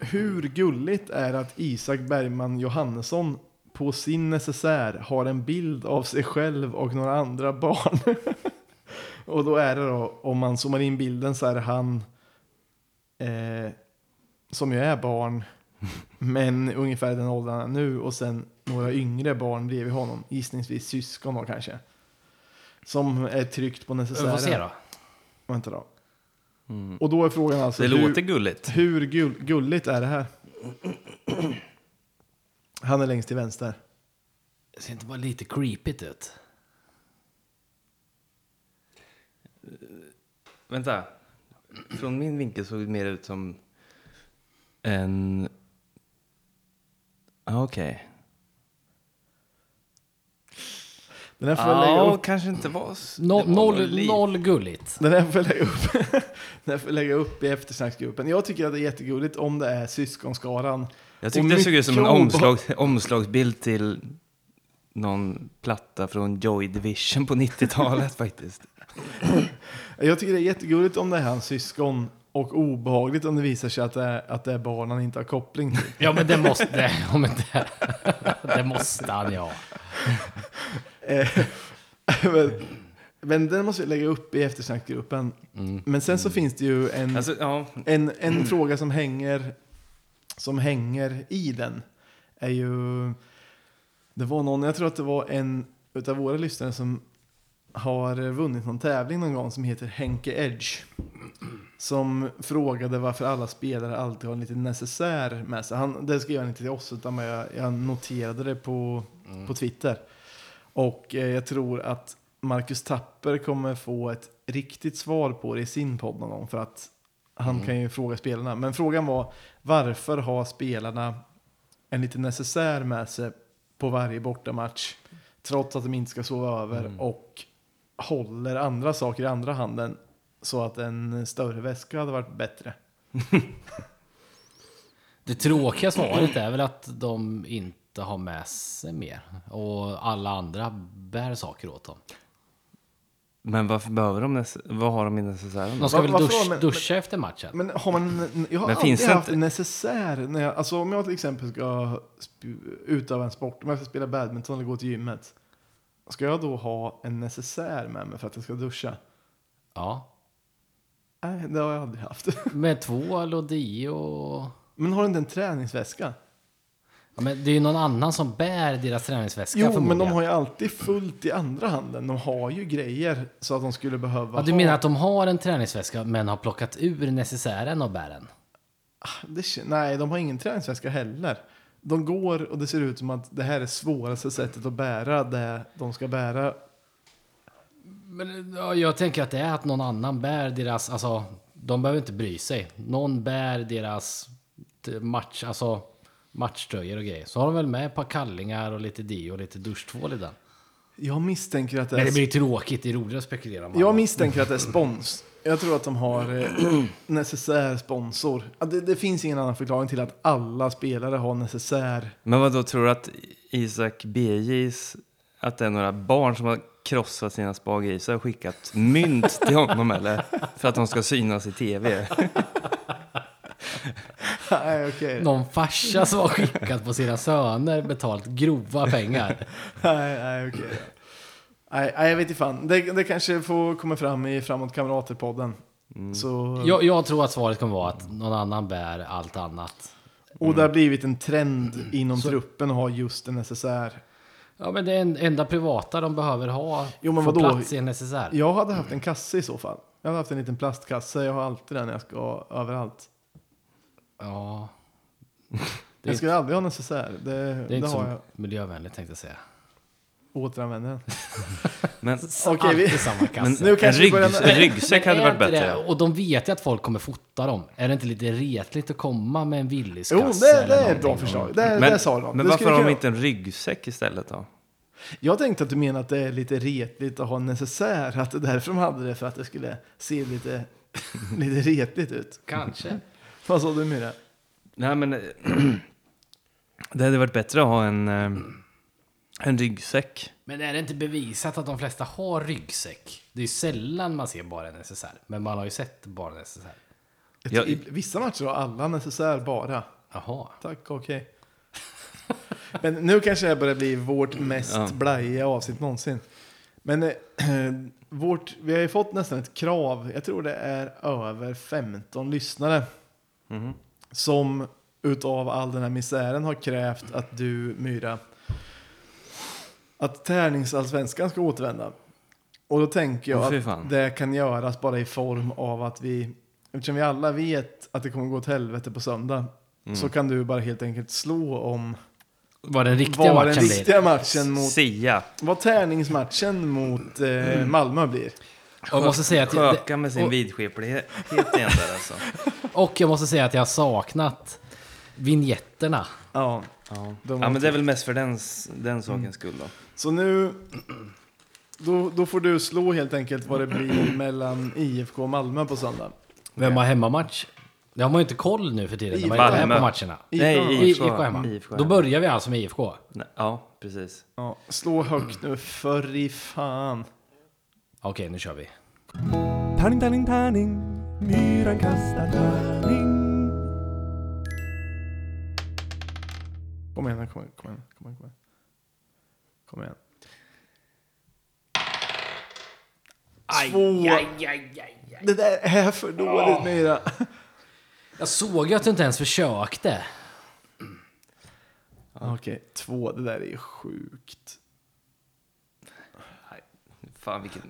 Hur gulligt är det att Isak Bergman Johannesson på sin necessär har en bild av sig själv och några andra barn? och då är det då, om man zoomar in bilden så är det han eh, som ju är barn men ungefär den åldern han är nu och sen några yngre barn bredvid honom. Gissningsvis syskon då kanske. Som är tryckt på Vi necessären. får se då. Vänta då. Och då är frågan alltså Det hur, låter gulligt. hur gull, gulligt är det här? Han är längst till vänster. Det ser inte bara lite creepigt ut? Vänta. Från min vinkel såg det mer ut som en... Ah, Okej. Den här får jag lägga Ja, upp. kanske inte var... s- No, det var nog noll, lite- noll gulligt. Den här får jag lägga upp. Den här får jag lägga upp i eftersnacksgruppen. Jag tycker att det är jättegulligt om det är syskonskaran. Jag Och tyckte det såg ut som en mycket omslag, omslagsbild till någon platta från Joy Division på 90-talet faktiskt. Jag tycker det är jättegulligt om det är hans syskon. Och obehagligt om det visar sig att det är, att det är barn han inte har koppling till. Ja men det måste, det, ja, men det, det måste han ja. Eh, men, men den måste vi lägga upp i eftersnacksgruppen. Men sen så finns det ju en, Alltså, ja, en, en fråga som hänger, som hänger i den. Är ju, det var någon, jag tror att det var en utav våra lyssnare som har vunnit någon tävling någon gång som heter Henke Edge. Som frågade varför alla spelare alltid har en liten necessär med sig. Han, det skrev han inte till oss utan jag, jag noterade det på, på Twitter. Och eh, jag tror att Marcus Tapper kommer få ett riktigt svar på det i sin podd någon gång. För att han kan ju fråga spelarna. Men frågan var varför har spelarna en liten necessär med sig på varje bortamatch? Trots att de inte ska sova över och håller andra saker i andra handen. Så att en större väska hade varit bättre. Det tråkiga svaret är väl att de inte har med sig mer. Och alla andra bär saker åt dem. Men varför behöver de Vad har de i necessären? De ska Va- väl varför dusch, men- duscha efter matchen? Men har man, jag har Men alltid finns det haft inte- en necessär. När jag, alltså om jag till exempel ska sp- utöva en sport, om jag ska spela badminton eller gå till gymmet. Ska jag då ha en necessär med mig för att jag ska duscha? Ja. Nej, det har jag aldrig haft. Med tvål och deo. Men har du inte en träningsväska? Ja, men det är ju någon annan som bär deras träningsväska Jo, men de har ju alltid fullt i andra handen. De har ju grejer så att de skulle behöva Ja, du ha. menar att de har en träningsväska men har plockat ur necessären och bär den? Det, kä- nej, de har ingen träningsväska heller. De går och det ser ut som att det här är svåraste sättet att bära det de ska bära. Men ja, jag tänker att det är att någon annan bär deras, alltså de behöver inte bry sig. Någon bär deras match, alltså matchtröjor och grejer. Så har de väl med ett par kallingar och lite deo och lite duschtvål i den. Jag misstänker att det Men är det blir tråkigt, det är roligare att spekulera om. Jag misstänker att det är spons. Jag tror att de har eh, necessär sponsor. Det, det finns ingen annan förklaring till att alla spelare har necessär. Men vad då tror du att Isak BJs att det är några barn som har krossat sina spagerisar och skickat mynt till honom eller? För att de ska synas i tv. Nej, okej. Någon farsa som har skickat på sina söner betalt grova pengar. Nej, nej, okej. Nej, nej, jag vet inte fan. Det, det kanske får komma fram i Framåt Kamrater-podden. Så, Jag, jag tror att svaret kommer vara att någon annan bär allt annat. Och det har blivit en trend inom truppen att ha just en SSR. Ja, men det är en enda privata de behöver ha. Jo, men vadå? plats i en SSR. Jag hade haft en kasse i så fall. Jag hade haft en liten plastkasse. Jag har alltid den när jag ska överallt. Ja. Det Jag inte, skulle aldrig ha en SSR. Det, det är det inte har så jag. miljövänligt tänkte jag säga. Återanvänder den. Men, Okej, vi- Alltid samma kasse. men Nu en, kanske ryggs, en ryggsäck hade varit bättre. Det, och de vet ju att folk kommer fota dem. Är det inte lite retligt att komma med en Jo, Willys-kasse? det, det eller är ett bra förslag. Det, Men, det sa de. men Det varför har de inte en ryggsäck istället då? Jag tänkte att du menar att det är lite retligt att ha en necessär. Att det är därför de hade det, för att det skulle se lite, lite retligt ut. Kanske. Vad sa du det? Nej, men det hade varit bättre att ha en, eh, en ryggsäck. Men är det inte bevisat att de flesta har ryggsäck? Det är ju sällan man ser bara en SSR. Men man har ju sett bara en SSR. Ja, I vissa matcher har alla necessär bara. Jaha. Tack, okej. Men nu kanske det börjar bli vårt mest Ja. blajiga avsnitt någonsin. Men eh, vårt, vi har ju fått nästan ett krav, jag tror det är över 15 lyssnare. Mhm. Som utav all den här misären har krävt att du, Myra, att tärningsallsvenskan ska återvända. Och då tänker jag fy att det kan göras bara i form av att vi, eftersom vi alla vet att det kommer gå åt helvete på söndag, Mm. så kan du bara helt enkelt slå om Vad den riktiga vad den matchen blir. riktiga matchen mot, Sia. vad tärningsmatchen mot Mm. eh, Malmö blir. Och jag måste säga att, Sköka med sin och, vidskeplighet igen där alltså. och jag måste säga att jag har saknat vignetterna. Ja, Ja. De ja, men det är väl mest för den, den sakens skull då. så nu, då, då får du slå helt enkelt vad det blir mellan IFK och Malmö på söndag. Vem har hemmamatch? Det har man ju inte koll nu för tiden. när Man inte är på matcherna. Nej, IFK. IFK. IFK hemma. IFK Då börjar vi alltså med IFK. Ja, precis. Ja, slå högt nu, för i fan. Okej, nu kör vi. Tärning, tärning, tärning. Myran kastar tärning. Kom igen, kom igen, kom igen. Kom igen, kom igen. Kom igen. Två. Det där är för dåligt Myra. Jag såg ju att du inte ens försökte. Okej, två. Det där är ju sjukt. Fan vilken...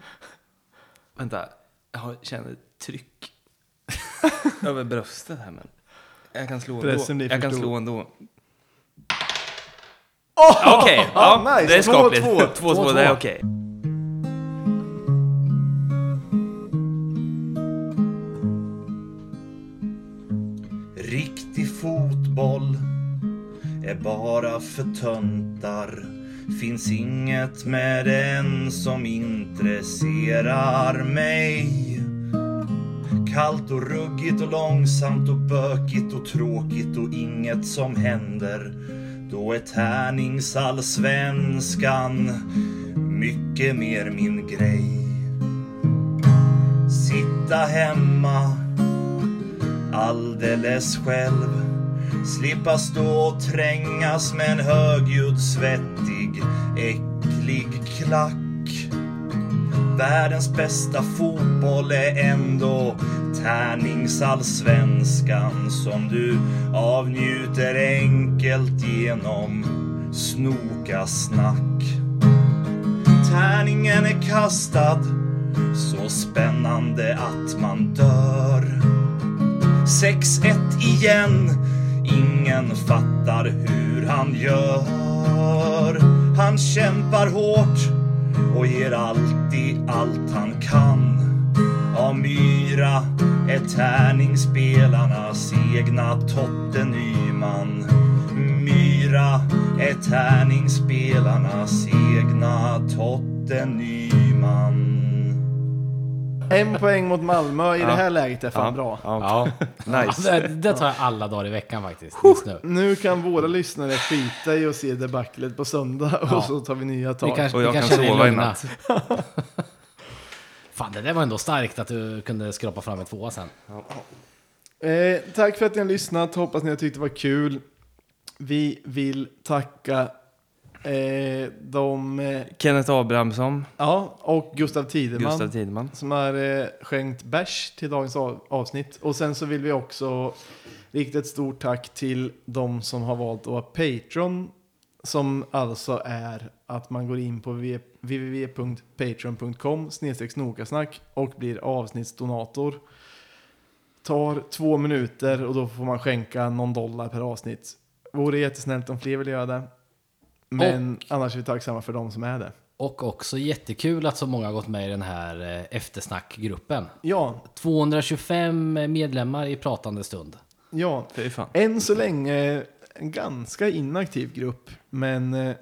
Vänta, jag känner ett tryck över bröstet här men... Jag kan slå Pressen ändå. Jag kan slå ändå. Oh! Okej, ja, nice. det är Två, skapligt. två. 2-2, det är okej. Riktig fotboll är bara för töntar. Finns inget med den som intresserar mig. Kallt och ruggigt och långsamt och bökigt och tråkigt och inget som händer. Då är tärningsallsvenskan mycket mer min grej. Sitta hemma alldeles själv. Slippa stå och trängas med en högljudd, svettig, äcklig klack. Världens bästa fotboll är ändå tärningsallsvenskan som du avnjuter enkelt genom snokasnack. Tärningen är kastad, så spännande att man dör. 6-1 igen. Ingen fattar hur han gör. Han kämpar hårt och ger alltid allt han kan. Av Myra är tärningsspelarnas egna Totte Nyman. Myra är tärningsspelarnas egna Totte Nyman. En poäng mot Malmö i det här läget är fan bra. Ja. Ja, Nice. det, det tar jag alla dagar i veckan faktiskt. Just nu. Nu kan våra lyssnare skita i att se debaclet på söndag Ja. och så tar vi nya Vi tag. kanske, Och vi jag kan kanske är sova i lugna. natt. Fan, det där var ändå starkt att du kunde skrapa fram en tvåa sen. Eh, tack för att ni har lyssnat. Hoppas ni har tyckt det var kul. Vi vill tacka eh, de, eh, Kenneth Abrahamsson, ja, och Gustav Tideman. Gustav Tideman. som har eh, skänkt bärs till dagens av, avsnitt. Och sen så vill vi också rikta ett stort tack till de som har valt att vara Patreon. Som alltså är att man går in på www- www.patreon.com snokasnack och blir avsnittsdonator. Tar två minuter och då får man skänka någon dollar per avsnitt. Vore jättesnällt om fler vill göra det. Men annars är vi tacksamma för de som är det. Och också jättekul att så många har gått med i den här eh, eftersnackgruppen. Ja, 225 medlemmar i pratande stund. ja. Än så länge en ganska inaktiv grupp, men eh,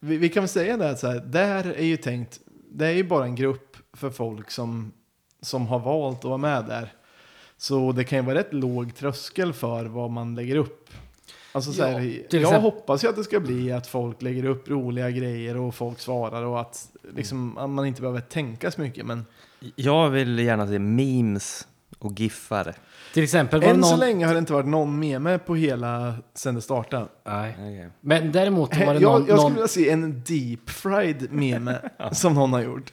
vi, vi kan väl säga det att så här, där är ju tänkt, det är ju bara en grupp för folk som, som har valt att vara med där. Så det kan ju vara rätt låg tröskel för vad man lägger upp. Alltså så Ja, här, till jag exempel- hoppas ju att det ska bli att folk lägger upp roliga grejer och folk svarar och att, liksom, att man inte behöver tänka så mycket. Men Jag vill gärna se memes och giffar. Till exempel än så någon... länge har det inte varit någon med mig på hela sen det startade. Nej. Men däremot var det jag, någon... jag skulle någon... vilja se en deep fried meme som någon har gjort.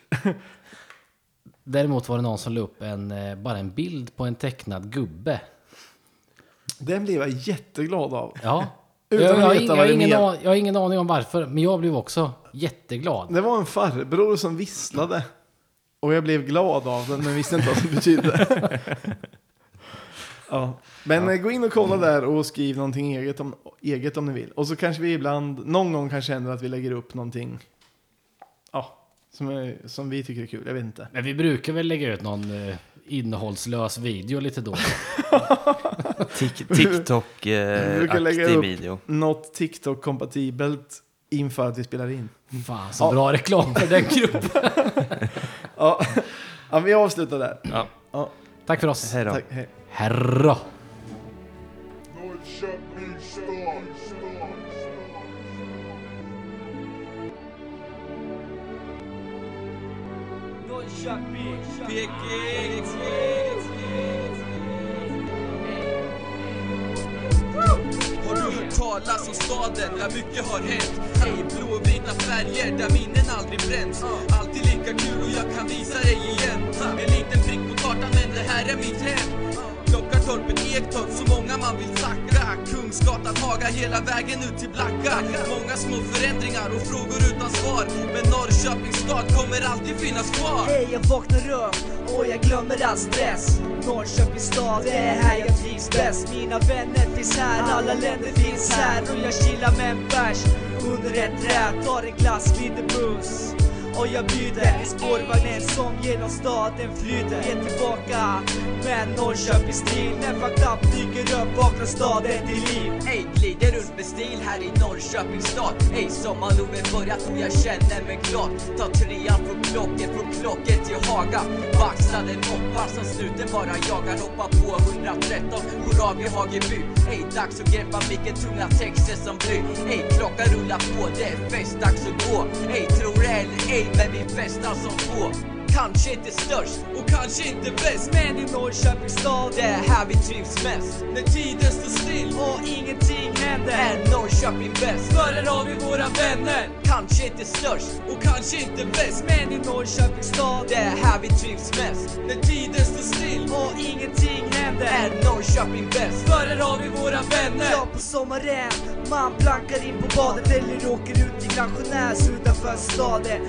Däremot var det någon som la upp en, eh, bara en bild på en tecknad gubbe. Den blev jag jätteglad av. Ja. Utan jag, att jag, har veta jag, det ingen, jag har ingen aning om varför, men jag blev också jätteglad. Det var en farbror som visslade. Och jag blev glad av den men visste inte vad det betydde. ja. Men eh, gå in och kolla där och skriv någonting eget om, eget om ni vill. Och så kanske vi ibland, någon gång kanske händer att vi lägger upp någonting ja, som, är, som vi tycker är kul. Jag vet inte. Men vi brukar väl lägga ut någon eh, innehållslös video lite då. TikTok-aktig upp video. något TikTok-kompatibelt inför att vi spelar in. Fan, så bra reklam för den gruppen. Ja, ja vi avslutar där. Ja. Ja, Tack för oss. Hej då. tack, hej. Herra. Har du talas om staden där mycket har hänt? Ej blåvita färger där minnen aldrig bränns. Alltid lika kul och jag kan visa dig igen. En liten prick på kartan men det här är mitt hem. Klockartorpet, Ektorp, så många man vill tacka Kungsgatan, Haga, hela vägen ut till Blacka. Många små förändringar och frågor utan svar. Men Norrköpings stad kommer alltid finnas kvar. Hej, jag vaknar upp och jag glömmer all stress. Norrköpings stad, det är här jag trivs bäst. Mina vänner finns här, alla länder finns här. Och jag chillar med en bärs under ett träd. Tar en glass vid en buss och jag byter spårvagnen som genom staden flyter. Är tillbaka med Norrköpings stil. När fucked up dyker upp vaknar staden till liv. Ey, glider runt med stil här i Norrköpings stad. Ey, sommarlovet börjat och jag känner mig glad. Ta trean från Klocket, från Klocket till Haga. Baxade moppar som snuten bara jagar. Hoppa på 113, hurra vi Hageby. Ey, dags att greppa micken, tunga texter som bly Ey, klockan rullar på, det är fest, dags att gå. Ey, tror det eller ej, men vi festar som få Kanske inte störst och kanske inte bäst. Men i Norrköpings stad Det är här vi trivs mest. När tiden står still och ingenting händer är Norrköping bäst. För här har vi våra vänner. Kanske inte störst och kanske inte bäst. Men i Norrköpings stad Det är här vi trivs mest. När tiden står still och ingenting händer är Norrköping bäst. För här har vi våra vänner. Ja, på sommaren Man plankar in på badet eller åker ut i Gran utanför staden.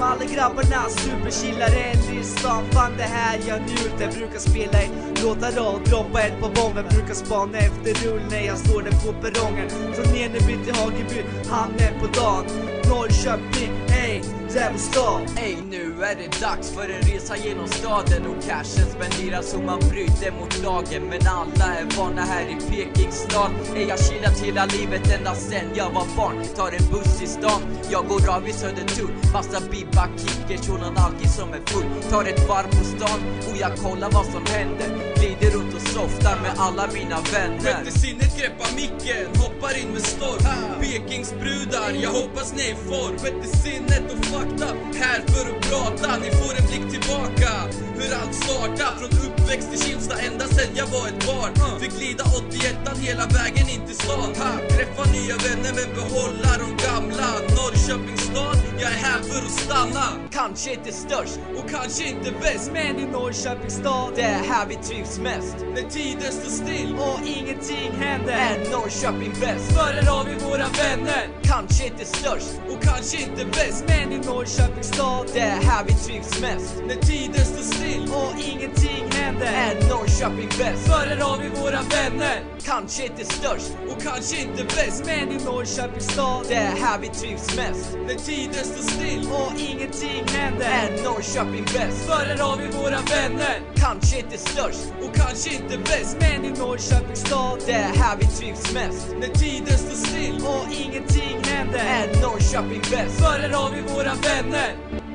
Alla grabbarna Superchillar eller i stan Fan det här jag njuter Brukar spela i låtar och droppa ett par bomber. Brukar spana efter rull när jag står där på perrongen. Från Eneby till Hageby, hamnen på dagen. Norrköping, ey, det Ey, nu är det dags för en resa genom staden. Och cashen spenderas så man bryter mot lagen. Men alla är vana här i Pekingstad Ey, jag chillat hela livet ända sen jag var barn. Tar en buss i stan, jag går av i Södertull Massa bibba, kickers och har alkis som är full. Tar ett varv på stan. Och jag kollar vad som händer. Glider runt softar med alla mina vänner. Sjätte sinnet greppar micken, hoppar in med storm. Pekingsbrudar, jag hoppas ni är i form. Sjätte sinnet och fakta, här för att prata. Ni får en blick tillbaka, hur allt startar. Från uppväxt i Kimsta ända sen jag var ett barn. Fick glida 81 hela vägen in till stan. Träffa nya vänner men behålla de gamla. Norrköpings stad, jag är här för att stanna. Kanske inte störst, Och kanske inte bäst. Men i Norrköpings stad det är här vi trivs mest. När tiden står still. Och ingenting händer. Är Norrköping bäst? För här har vi våra vänner. Kanske inte störst, och kanske inte bäst. Men i Norrköpings stad det är här vi trivs mest. När tiden står still. Och ingenting händer Är Norrköping bäst? För här har vi våra vänner. Kanske inte störst, och kanske inte bäst. Men i Norrköpings stad. Det är här vi trivs mest. När tiden står still och ingenting händer. Är Norrköping bäst? För här har vi våra vänner. Kanske inte störst, och kanske inte bäst. Men i Norrköpings stad. Det är här vi trivs mest. När tiden står still och ingenting händer. Är Norrköping bäst? För här har vi våra vänner